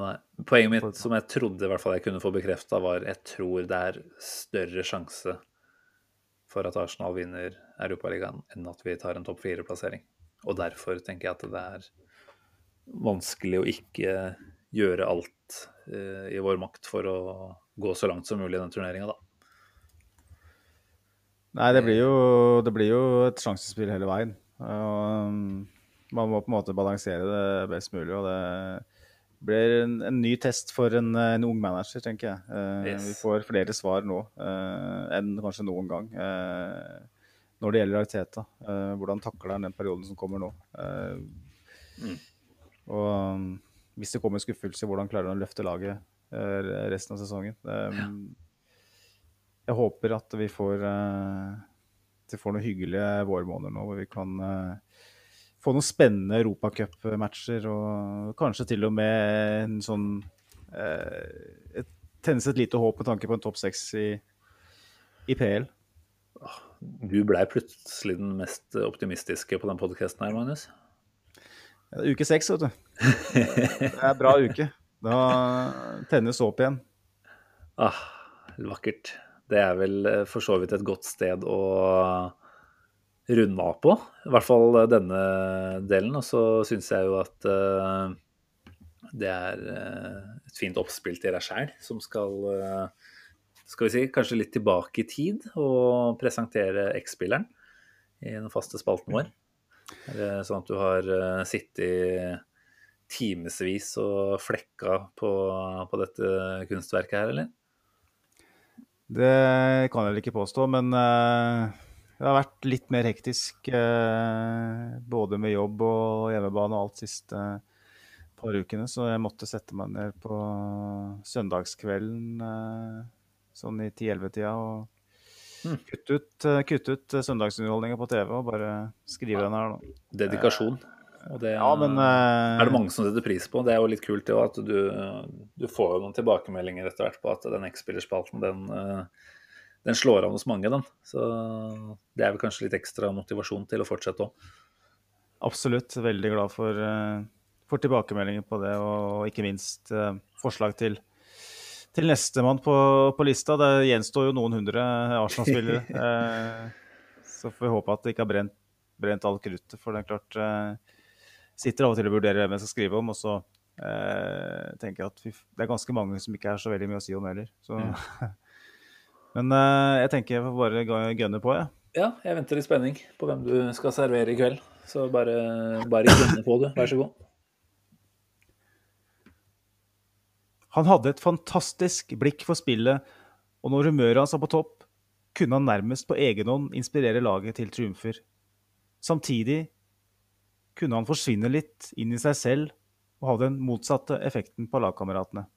Nei. Poenget mitt, som jeg trodde i hvert fall jeg kunne få bekrefta, var jeg tror det er større sjanse for at Arsenal vinner Europaligaen enn at vi tar en topp fire-plassering. Og derfor tenker jeg at det er vanskelig å ikke gjøre alt uh, i vår makt for å gå så langt som mulig i den turneringa, da. Nei, det blir jo, det blir jo et sjansespill hele veien. Um, man må på en måte balansere det best mulig. og det blir en, en ny test for en, en, ung manager, tenker jeg. Uh, Yes. Vi får flere svar nå uh, enn kanskje noen gang eh, når det gjelder Arteta. Uh, hvordan takler han den perioden som kommer nå? Uh, Mm. Og um, hvis det kommer skuffelse, hvordan klarer han å løfte laget uh, resten av sesongen? Eh, Jeg håper at vi får, eh, vi får noen hyggelige vårmåneder nå, hvor vi kan eh, få noen spennende europacupmatcher og kanskje til og med en sånn eh, et, Tennes et lite håp med tanke på en topp seks i, i PL. Du blei plutselig den mest optimistiske på den podkasten her, Magnus. Ja, Uke seks, vet du. Det er en bra uke. Da tennes håp igjen. Ah, vakkert. Det er vel eh, for så vidt et godt sted å runde av på. I hvert fall denne delen. Og så syns jeg jo at eh, det er eh, et fint oppspill til deg sjæl, som skal eh, skal vi si, kanskje litt tilbake i tid og presentere X-spilleren i den faste spalten vår. Er sånn at du har eh, sittet timevis og flekka på, på dette kunstverket her, eller? Det kan jeg vel ikke påstå, men uh, det har vært litt mer hektisk. uh, både med jobb og hjemmebane og alt siste par ukene, så jeg måtte sette meg ned på søndagskvelden sånn i 10-11-tida og Mm. kutte ut, kutt ut søndagsunderholdninga på TV og bare skrive den her nå. Dedikasjon. Og det, Ja, men eh, er det mange som setter pris på. Det er jo litt kult det at du, du får jo noen tilbakemeldinger etter hvert på at den X-spillerspalten, den, eh, den slår an hos mange, den. Så det er vel kanskje litt ekstra motivasjon til å fortsette òg. Absolutt. Veldig glad for, eh, for tilbakemeldinger på det, og ikke minst eh, forslag til, til nestemann på, på lista. Det gjenstår jo noen hundre Arsenal-spillere. eh, så får vi håpe at det ikke har brent, brent alt kruttet. For det er klart eh, Sitter av og til og vurderer hvem jeg skal skrive om, og så eh, tenker jeg at vi, det er ganske mange som ikke er så veldig mye å si om heller. Så. Men eh, jeg tenker jeg får bare gønne på, jeg. Ja, jeg venter i spenning på hvem du skal servere i kveld. Så bare, bare gønne på, du. Vær så god. Han hadde et fantastisk blikk for spillet, og når humøret hans var på topp, kunne han nærmest på egen hånd inspirere laget til triumfer. Samtidig kunne han forsvinne litt inn i seg selv og ha den motsatte effekten på lagkameratene.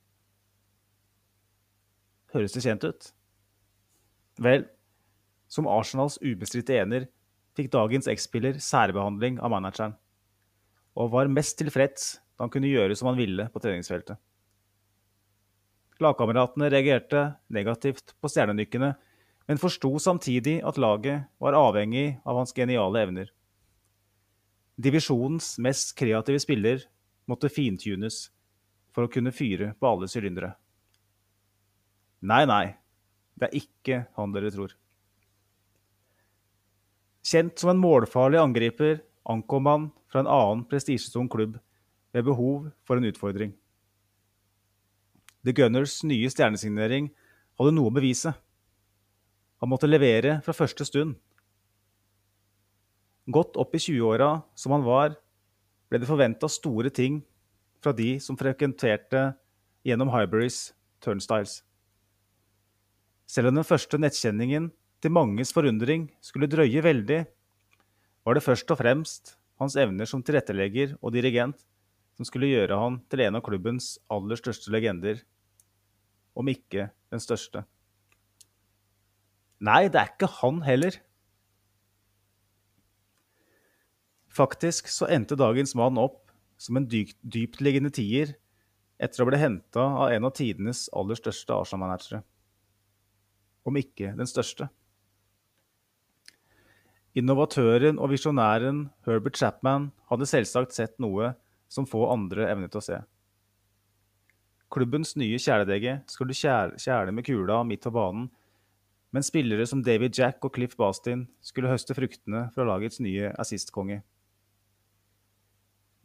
Høres det kjent ut? Vel, som Arsenals ubestridte ener fikk dagens X-spiller særbehandling av manageren, og var mest tilfreds da han kunne gjøre som han ville på treningsfeltet. Lagkameratene reagerte negativt på stjernenykkene, men forsto samtidig at laget var avhengig av hans geniale evner. Divisjonens mest kreative spiller måtte fintunes for å kunne fyre på alle sylindere. Nei, nei, det er ikke han dere tror. Kjent som en målfarlig angriper ankom han fra en annen prestisjetung klubb ved behov for en utfordring. The Gunners nye stjernesignering hadde noe å bevise. Han måtte levere fra første stund. Godt opp i 20-åra som han var, ble det forventa store ting fra de som frekventerte gjennom Highburys turnstiles. Selv om den første nettkjenningen til manges forundring skulle drøye veldig, var det først og fremst hans evner som tilrettelegger og dirigent som skulle gjøre han til en av klubbens aller største legender, om ikke den største. Nei, det er ikke han heller. Faktisk så endte dagens mann opp som en dypt, dyptliggende tier etter å bli henta av en av tidenes aller største Arsenal-managere. Om ikke den største. Innovatøren og visjonæren Herbert Chapman hadde selvsagt sett noe som få andre evnet å se. Klubbens nye kjæledegge skulle kjæle, kjæle med kula midt på banen, men spillere som David Jack og Cliff Bastin skulle høste fruktene fra lagets nye assistkonge.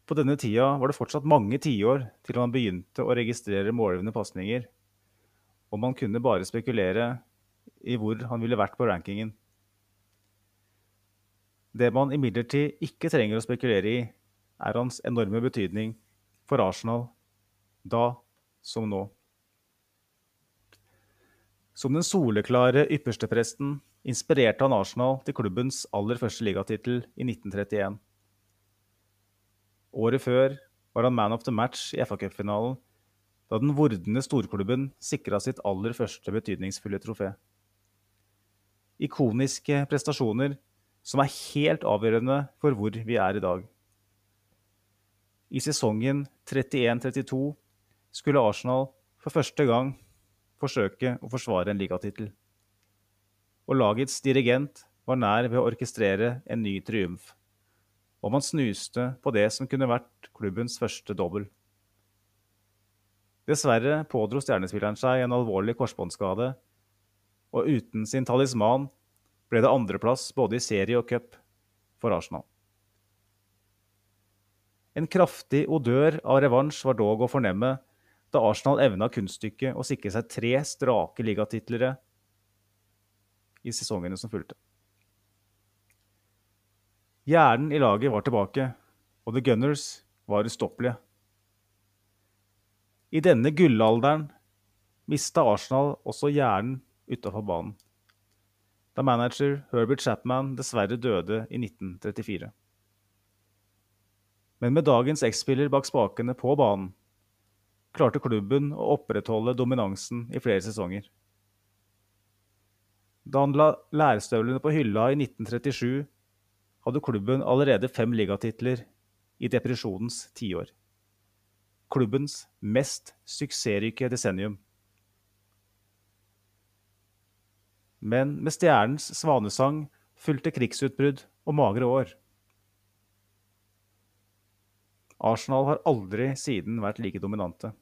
På denne tida var det fortsatt mange tiår til man begynte å registrere målgivende pasninger, og man kunne bare spekulere i hvor han ville vært på rankingen. Det man imidlertid ikke trenger å spekulere i, er hans enorme betydning for Arsenal da som nå. Som den soleklare ypperstepresten inspirerte han Arsenal til klubbens aller første ligatittel i 1931. Året før var han man of the match i FA-cupfinalen, da den vordende storklubben sikra sitt aller første betydningsfulle trofé. Ikoniske prestasjoner som er helt avgjørende for hvor vi er i dag. I sesongen 31-32 skulle Arsenal for første gang forsøke å forsvare en ligatittel. Og lagets dirigent var nær ved å orkestrere en ny triumf. Og man snuste på det som kunne vært klubbens første dobbel. Dessverre pådro stjernespilleren seg en alvorlig korsbåndskade, og uten sin talisman ble det andreplass både i serie og cup for Arsenal. En kraftig odør av revansj var dog å fornemme da Arsenal evna kunststykket å sikre seg tre strake ligatitlere i sesongene som fulgte. Hjernen i laget var tilbake, og The Gunners var ustoppelige. I denne gullalderen mista Arsenal også hjernen utafor banen, da manager Herbert Chapman dessverre døde i 1934. Men med dagens X-spiller bak spakene på banen klarte klubben å opprettholde dominansen i flere sesonger. Da han la lærstøvlene på hylla i 1937, hadde klubben allerede fem ligatitler i depresjonens tiår. Klubbens mest suksessrike desennium. Men med stjernens svanesang fulgte krigsutbrudd og magre år. Arsenal har aldri siden vært like dominante.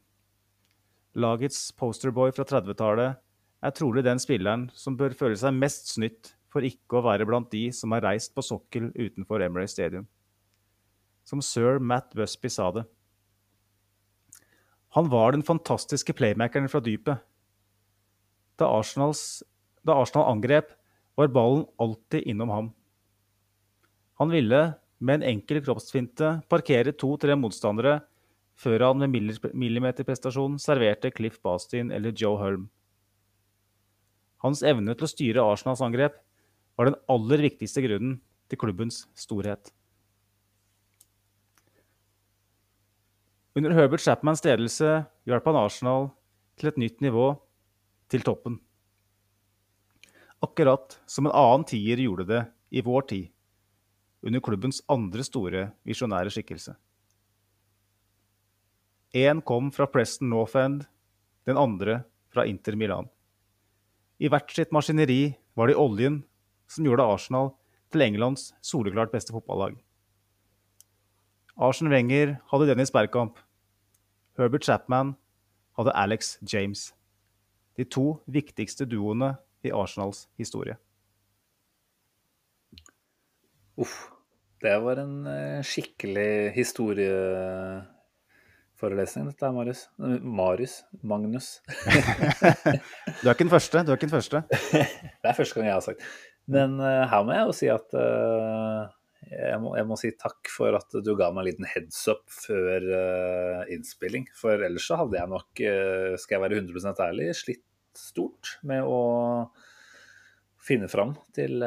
Lagets posterboy fra 30-tallet er trolig den spilleren som bør føle seg mest snytt for ikke å være blant de som har reist på sokkel utenfor Emirates Stadium. Som sir Matt Busby sa det. Han var den fantastiske playmakeren fra dypet. Da, Arsenals, da Arsenal angrep, var ballen alltid innom ham. Han ville, med en enkel kroppsfinte, parkere to-tre motstandere før han med millimeterprestasjon serverte Cliff Bastin eller Joe Holm. Hans evne til å styre Arsenals angrep var den aller viktigste grunnen til klubbens storhet. Under Herbert Chapmans ledelse hjalp han Arsenal til et nytt nivå, til toppen. Akkurat som en annen tier gjorde det i vår tid, under klubbens andre store visjonære skikkelse. Én kom fra Preston North End, den andre fra Inter Milan. I hvert sitt maskineri var det oljen som gjorde Arsenal til Englands soleklart beste fotballag. Arsen Wenger hadde Dennis Bergkamp. Herbert Chapman hadde Alex James. De to viktigste duoene i Arsenals historie. Uff. Det var en eh, skikkelig historieforelesning, dette er Marius. Marius? Magnus. du er ikke den første. Du er ikke den første. det er første gang jeg har sagt. Men uh, her må jeg jo si at uh, jeg, må, jeg, må, si takk for at du ga meg en liten heads up før uh, innspilling. For ellers så hadde jeg nok, skal jeg være 100 ærlig, slitt stort med å finne fram til,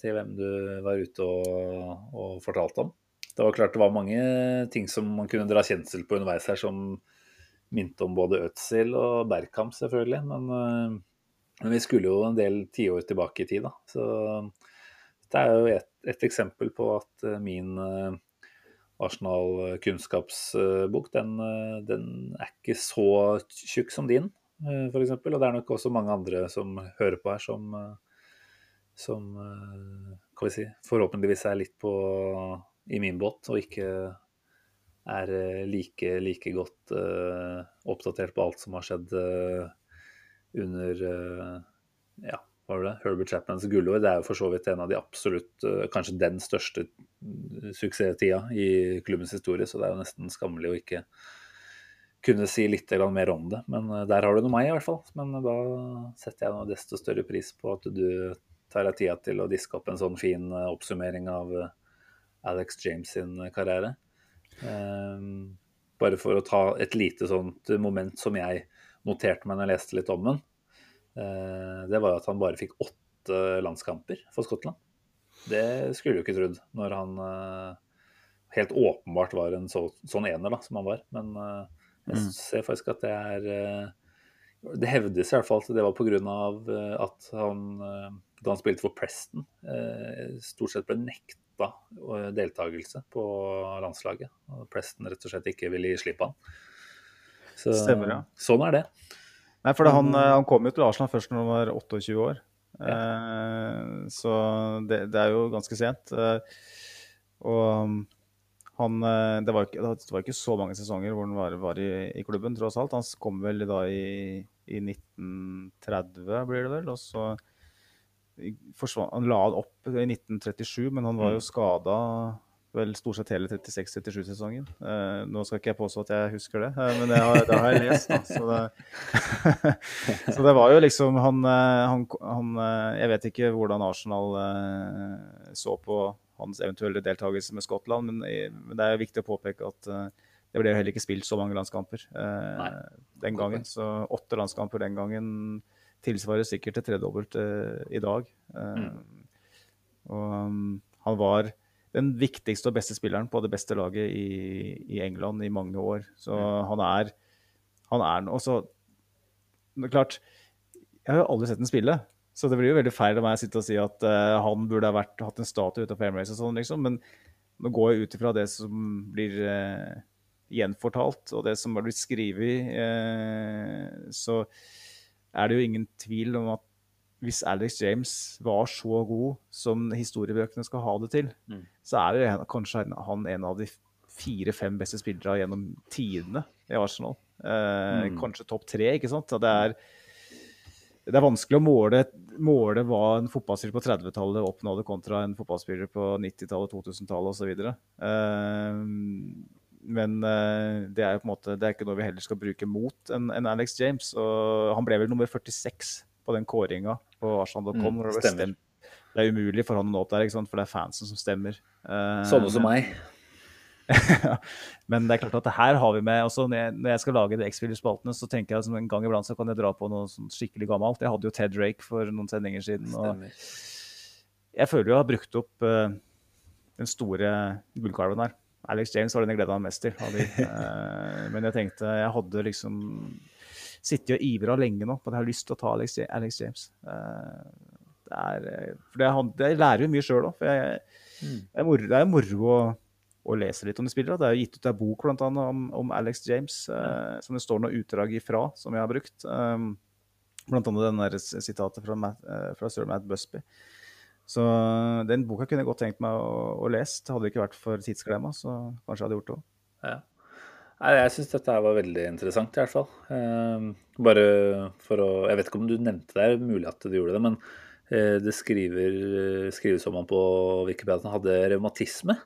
til hvem du var ute og, og fortalte om. Det var klart det var mange ting som man kunne dra kjensel på underveis her, som minte om både Øtzil og Bergkamp, selvfølgelig. Men, eh, men, vi skulle jo en del tiår tilbake i tid, da. Så det er jo et, et eksempel på at eh, min eh, Arsenal-kunnskapsbok, den, den, er ikke så tjukk som din, f.eks. Og det er nok også mange andre som hører på her, som, som kan vi si, forhåpentligvis er litt på i min båt, og ikke er eh, like, like godt uh, oppdatert på alt som har skjedd uh, under uh, ja, hva var det? Herbert Chapmans gullår. Det er jo for så vidt en av de absolutt Kanskje den største suksesstida i klubbens historie, så det er jo nesten skammelig å ikke kunne si litt mer om det. Men der har du noe meg, i hvert fall. Men da setter jeg noe desto større pris på at du tar jeg tida til å diske opp en sånn fin eh, oppsummering av eh, Alex James sin karriere. Um, bare for å ta et lite sånt moment som jeg noterte meg når jeg leste litt om den. Uh, det var at han bare fikk åtte landskamper for Skottland. Det skulle du ikke trodd når han uh, helt åpenbart var en så, sånn ener da, som han var. Men uh, jeg mm. ser faktisk at det er Det hevdes i hvert fall at det var pga. at han da han spilte for Preston, stort sett ble nekta deltakelse på landslaget. Og Preston rett og slett ikke ville gi slipp han. Så, Stemmer, ja. Sånn er det. Nei, for han, eh, han, kom jo til Arsenal først når han var 28 år. Ja. Eh, så det, det, er jo ganske sent. Eh, og um, han eh, det var, ikke, det var, ikke, så mange sesonger hvor han var, var i, i, klubben, tross alt. Han kom vel da i, i 1930, blir det vel. Og så Han la han opp i 1937, men han var jo mm. skada vel stort sett hele 36-37-sesongen. Eh, nå skal ikke jeg påstå at jeg husker det, eh, men det har, det har, jeg lest. Da. Så, det, så det var jo liksom han, eh, han, han, Jeg vet ikke hvordan Arsenal eh, så på hans eventuelle deltakelse med Skottland, men, men, det er viktig å påpeke at det ble heller ikke spilt så mange landskamper den gangen. Så åtte landskamper den gangen tilsvarer sikkert det tredobbelt uh, i dag. Uh, mm. Og um, han var den viktigste og beste spilleren på det beste laget i, i England i mange år. Så mm. han er han er også klart, Jeg har jo aldri sett ham spille, så det blir jo veldig feil av meg å sitte og si at uh, han burde ha vært, hatt en statue utenfor Emirates og sånn, liksom. Men nå går jeg ut ifra det som blir uh, gjenfortalt, og det som har blitt skrevet. Uh, så er det jo ingen tvil om at hvis Alex James var så god som historiebøkene skal ha det til, mm. så er jo kanskje han en av de fire-fem beste spillere gjennom tidene i Arsenal. Eh, mm. Kanskje topp tre, ikke sant. Det er, det er vanskelig å måle, måle, hva en fotballspiller på 30-tallet oppnådde kontra en fotballspiller på 90-tallet, 2000-tallet osv. Eh, men uh, det er jo på en måte, det er ikke noe vi heller skal bruke mot en, en Alex James. Og han ble vel nummer 46 på den kåringa på Arsenal.com. Mm, det, det er umulig for han å nå opp der, for det er fansen som stemmer. Uh, Sånne som meg. men det er klart at det her har vi med også når jeg, når jeg skal lage de X-Filler-spaltene, så tenker jeg at en gang iblant så kan jeg dra på noe sånn skikkelig gammelt. Jeg hadde jo Ted Drake for noen sendinger siden. og Jeg føler jo jeg har brukt opp uh, den store gullkalven her. Alex James var den jeg gleda meg mest til. uh, men jeg tenkte jeg hadde liksom sittet og ivra lenge nå på at jeg har lyst til å ta Alex, Alex James. Uh, det er, for det, det lærer jo mye sjøl òg. Mm. Det er moro, å, å, lese litt om de spillerne. Det er jo gitt ut en bok blant annet, om, om Alex James som det står noe utdrag ifra, som jeg har brukt. Um, blant annet den der sitatet fra, Matt, fra sir Matt Busby. Så den boka kunne jeg godt tenkt meg å, å lese. Hadde det ikke vært for tidsklemma, så kanskje jeg hadde gjort det òg. Ja. Jeg syns dette var veldig interessant, i hvert fall. Eh, bare for å Jeg vet ikke om du nevnte det, mulig at du gjorde det, men eh, det skriver, skrives om han på Wikipedia at han hadde revmatisme.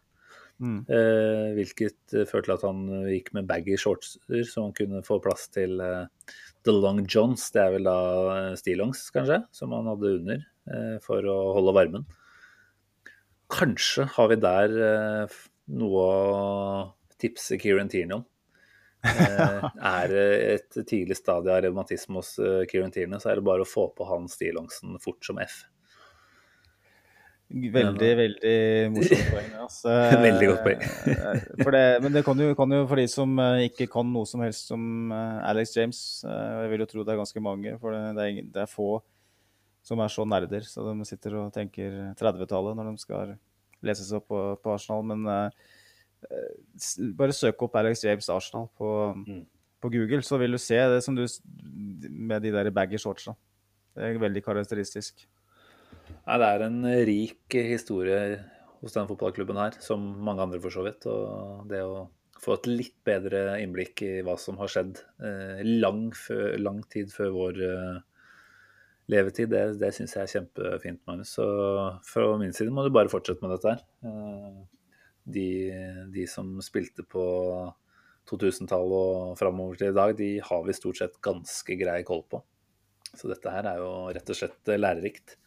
Mm. Eh, hvilket førte til at han gikk med baggy shortser, så han kunne få plass til eh, The Long Johns. Det er vel da stillongs, kanskje, som han hadde under. Eh, for å holde varmen. Kanskje har vi der eh, noe å tipse Kieran Tierney om. Eh, er det et tidlig stadie av revmatisme hos Kieran Tierney, så er det bare å få på han stillongsen fort som F. Veldig, veldig morsomt poeng. Altså. veldig godt poeng. for det, men det kan jo, kan jo, for de som ikke kan noe som helst som Alex James, jeg vil jo tro det er ganske mange, for det er, det er få som er så nerder. Så de sitter og tenker 30-tallet når de skal lese seg opp på, på Arsenal. Men uh, bare søk opp Alex James Arsenal på, mm. på, Google, så vil du se det som du med de der baggy shortsa. Det er veldig karakteristisk. Nei, det er en rik historie hos den fotballklubben her, som mange andre for så vidt. Og det å få et litt bedre innblikk i hva som har skjedd eh, lang, før, lang, tid før vår eh, levetid, det, det syns jeg er kjempefint, Magnus. Så fra min side må du bare fortsette med dette her. Eh, de, de som spilte på 2000-tallet og framover til i dag, de har vi stort sett ganske grei koll på. Så dette her er jo rett og slett lærerikt.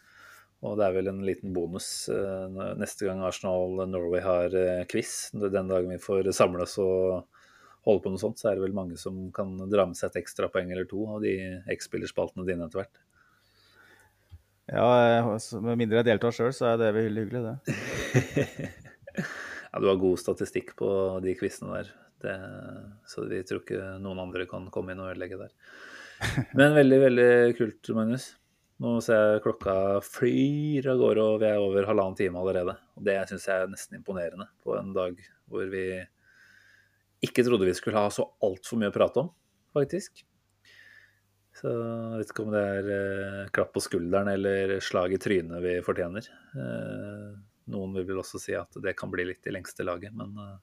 Og det er vel en liten bonus eh, neste gang Arsenal Norway har eh, quiz. Den dagen vi får samles og holde på noe sånt, så er det vel mange som kan dra med seg et ekstrapoeng eller to av de X-spillerspaltene dine etter hvert. Ja, altså, med mindre jeg deltar sjøl, så er det veldig hyggelig, det. ja, du har god statistikk på de quizene der. Det, så vi tror ikke noen andre kan komme inn og ødelegge der. Men veldig, veldig kult, Magnus. Nå ser jeg klokka flyr av gårde, og vi er over halvannen time allerede. Og det syns jeg er nesten imponerende på en dag hvor vi ikke trodde vi skulle ha så altfor mye å prate om, faktisk. Så jeg vet ikke om det er eh, klapp på skulderen eller slag i trynet vi fortjener. Eh, noen vil vel også si at det kan bli litt i lengste laget, men eh,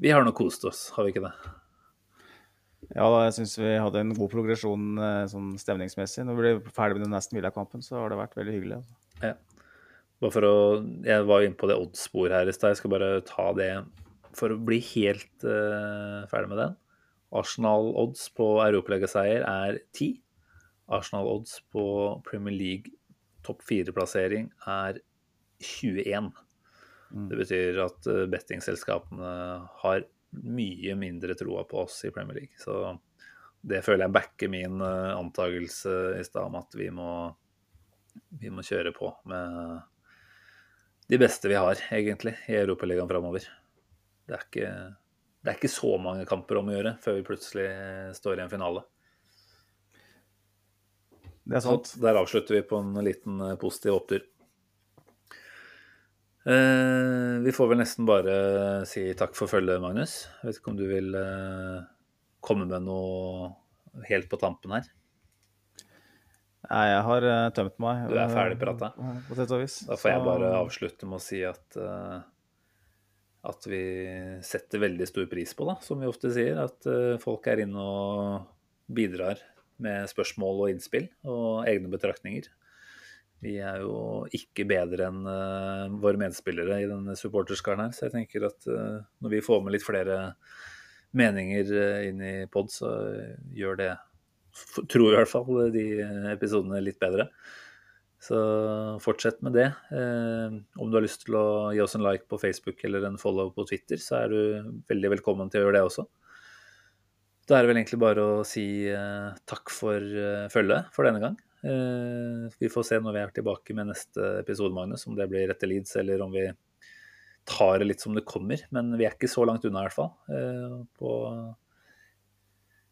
vi har nå kost oss, har vi ikke det? Ja, da, jeg syns vi hadde en god progresjon eh, sånn stemningsmessig. Når vi ble ferdig med den nesten Villa-kampen, så har det vært veldig hyggelig. Altså. Ja. Bare for å, Jeg var inne på det odds-sporet her i stad. Jeg skal bare ta det for å bli helt uh, ferdig med den. Arsenal-odds på europaligaseier er 10. Arsenal-odds på Premier League topp fire-plassering er 21. Mm. Det betyr at uh, bettingselskapene har mye mindre troa på oss i Premier League. Så det føler jeg backer min uh, antakelse i stad om at vi må, vi må kjøre på med de beste vi har, egentlig, i Europaligaen framover. Det, er ikke, det er ikke så mange kamper om å gjøre før vi plutselig står i en finale. Det er sant. Så der avslutter vi på en liten eh, positiv opptur. Eh, vi får vel nesten bare si takk for følget, Magnus. Jeg vet ikke om du vil eh, komme med noe helt på tampen her? Nei, jeg har uh, tømt meg. Du er ferdig prata? På sett og vis. Da får jeg bare avslutte med å si at at vi setter veldig stor pris på, da, som vi ofte sier. At folk er inne og bidrar med spørsmål og innspill og egne betraktninger. Vi er jo ikke bedre enn uh, våre medspillere i denne supporterskaren her, så jeg tenker at uh, når vi får med litt flere meninger uh, inn i pod, så gjør det, tror i hvert fall, de episodene litt bedre. Så fortsett med det. om du har lyst til å gi oss en like på Facebook eller en follow på Twitter, så er du veldig velkommen til å gjøre det også. Da er det vel egentlig bare å si takk for følget for denne gang. Eh, vi får se når vi er tilbake med neste episode, Magnus, om det blir etter Leeds eller om vi tar det litt som det kommer. Men vi er ikke så langt unna, i hvert fall. Eh, på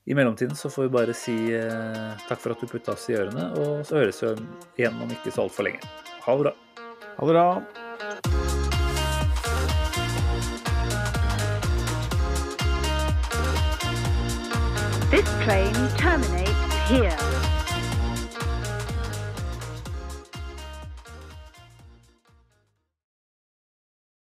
i mellomtiden så får vi bare si eh, takk for at du putta oss i ørene, og så høres vi igjen om ikke så altfor lenge. Ha det bra. Ha det bra. This train terminates here.